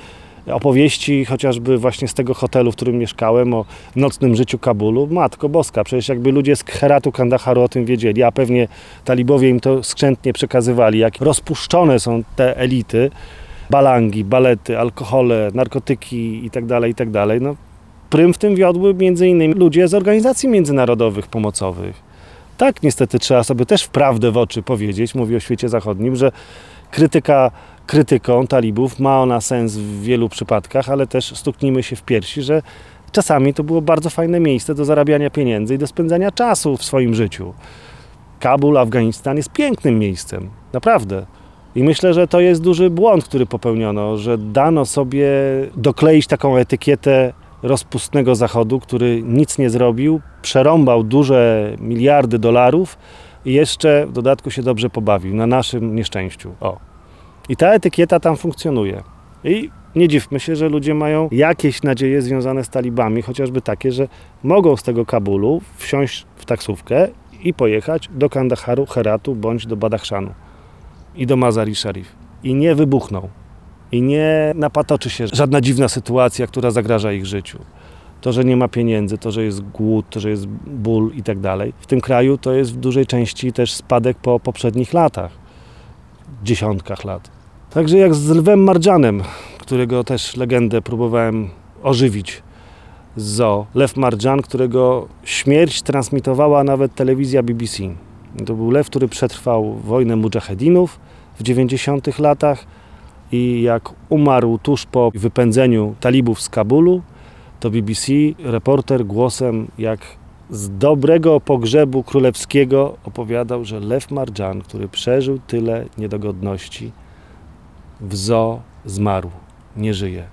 opowieści chociażby właśnie z tego hotelu, w którym mieszkałem, o nocnym życiu Kabulu, matko boska, przecież jakby ludzie z Heratu, Kandaharu o tym wiedzieli, a pewnie talibowie im to skrzętnie przekazywali, jak rozpuszczone są te elity, balangi, balety, alkohole, narkotyki itd., itd. No, prym w tym wiodły między innymi ludzie z organizacji międzynarodowych pomocowych. Tak, niestety trzeba sobie też w prawdę w oczy powiedzieć, mówię o świecie zachodnim, że krytyka krytyką talibów ma ona sens w wielu przypadkach, ale też stuknijmy się w piersi, że czasami to było bardzo fajne miejsce do zarabiania pieniędzy i do spędzania czasu w swoim życiu. Kabul, Afganistan jest pięknym miejscem, naprawdę. I myślę, że to jest duży błąd, który popełniono, że dano sobie dokleić taką etykietę rozpustnego Zachodu, który nic nie zrobił, przerąbał duże miliardy dolarów i jeszcze w dodatku się dobrze pobawił na naszym nieszczęściu. O. I ta etykieta tam funkcjonuje. I nie dziwmy się, że ludzie mają jakieś nadzieje związane z talibami, chociażby takie, że mogą z tego Kabulu wsiąść w taksówkę i pojechać do Kandaharu, Heratu bądź do Badachszanu i do Mazari Sharif. I nie wybuchną. I nie napatoczy się żadna dziwna sytuacja, która zagraża ich życiu. To, że nie ma pieniędzy, to, że jest głód, to, że jest ból i tak dalej. W tym kraju to jest w dużej części też spadek po poprzednich latach. Dziesiątkach lat. Także jak z Lwem Marjanem, którego też legendę próbowałem ożywić z. Lew Marjan, którego śmierć transmitowała nawet telewizja BBC. To był lew, który przetrwał wojnę mujahedinów w 90 latach i jak umarł tuż po wypędzeniu talibów z Kabulu, to BBC reporter głosem jak z dobrego pogrzebu królewskiego opowiadał, że Lew Marjan, który przeżył tyle niedogodności, w zmarł, nie żyje.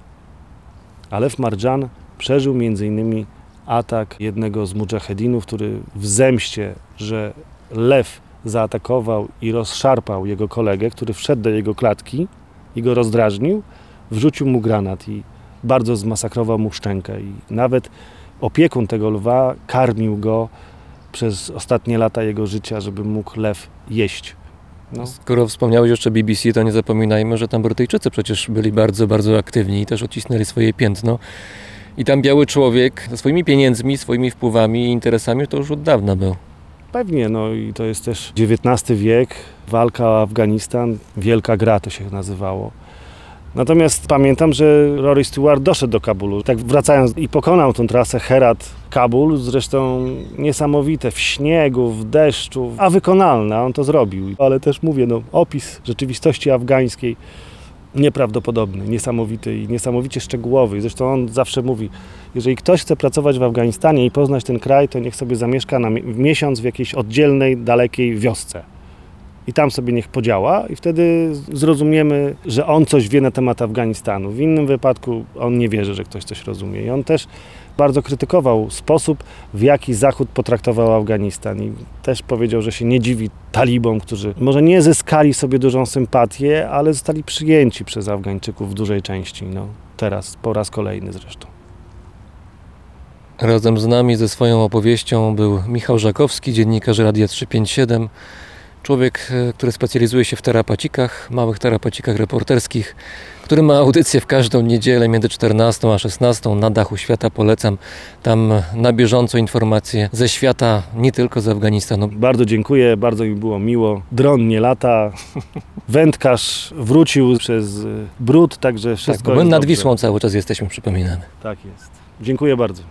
A Lew Marjan przeżył m.in. atak jednego z mujahedinów, który w zemście, że lew zaatakował i rozszarpał jego kolegę, który wszedł do jego klatki i go rozdrażnił, wrzucił mu granat i bardzo zmasakrował mu szczękę. I nawet opiekun tego lwa karmił go przez ostatnie lata jego życia, żeby mógł lew jeść. No. Skoro wspomniałeś jeszcze BBC, to nie zapominajmy, że tam Brytyjczycy przecież byli bardzo, bardzo aktywni i też odcisnęli swoje piętno. I tam biały człowiek ze swoimi pieniędzmi, swoimi wpływami i interesami to już od dawna był. Pewnie, no i to jest też XIX wiek, walka o Afganistan, wielka gra to się nazywało. Natomiast pamiętam, że Rory Stewart doszedł do Kabulu. Tak wracając i pokonał tą trasę Herat-Kabul, zresztą niesamowite w śniegu, w deszczu, a wykonalne, on to zrobił. Ale też mówię, no, opis rzeczywistości afgańskiej nieprawdopodobny, niesamowity i niesamowicie szczegółowy. Zresztą on zawsze mówi, jeżeli ktoś chce pracować w Afganistanie i poznać ten kraj, to niech sobie zamieszka na w miesiąc w jakiejś oddzielnej, dalekiej wiosce. I tam sobie niech podziała i wtedy zrozumiemy, że on coś wie na temat Afganistanu. W innym wypadku on nie wierzy, że ktoś coś rozumie. I on też bardzo krytykował sposób, w jaki Zachód potraktował Afganistan. I też powiedział, że się nie dziwi talibom, którzy może nie zyskali sobie dużą sympatię, ale zostali przyjęci przez Afgańczyków w dużej części. No, teraz, po raz kolejny zresztą. Razem z nami ze swoją opowieścią był Michał Żakowski, dziennikarz Radia 357. Człowiek, e, który specjalizuje się w terapacikach, małych terapacikach reporterskich, który ma audycję w każdą niedzielę między 14 a 16 na dachu świata. Polecam tam na bieżąco informacje ze świata, nie tylko z Afganistanu. Bardzo dziękuję, bardzo mi było miło. Dron nie lata, wędkarz wrócił przez y, brud, także Tak, wszystko bo my nad. Wisłą cały czas jesteśmy, przypominamy. Tak jest. Dziękuję bardzo.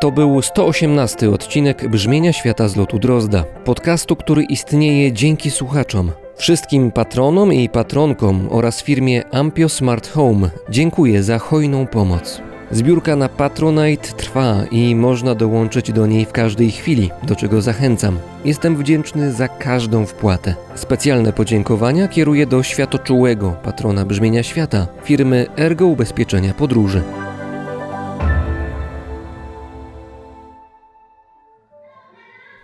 To był 118 odcinek Brzmienia Świata z lotu Drozda, podcastu, który istnieje dzięki słuchaczom. Wszystkim patronom i patronkom oraz firmie Ampio Smart Home dziękuję za hojną pomoc. Zbiórka na Patronite trwa i można dołączyć do niej w każdej chwili, do czego zachęcam. Jestem wdzięczny za każdą wpłatę. Specjalne podziękowania kieruję do światoczułego patrona brzmienia świata, firmy Ergo Ubezpieczenia Podróży.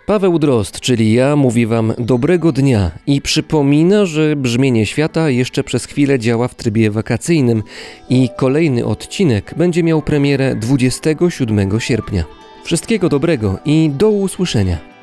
Paweł Drozd, czyli ja, mówi Wam dobrego dnia i przypomina, że brzmienie świata jeszcze przez chwilę działa w trybie wakacyjnym i kolejny odcinek będzie miał premierę 27 sierpnia. Wszystkiego dobrego i do usłyszenia.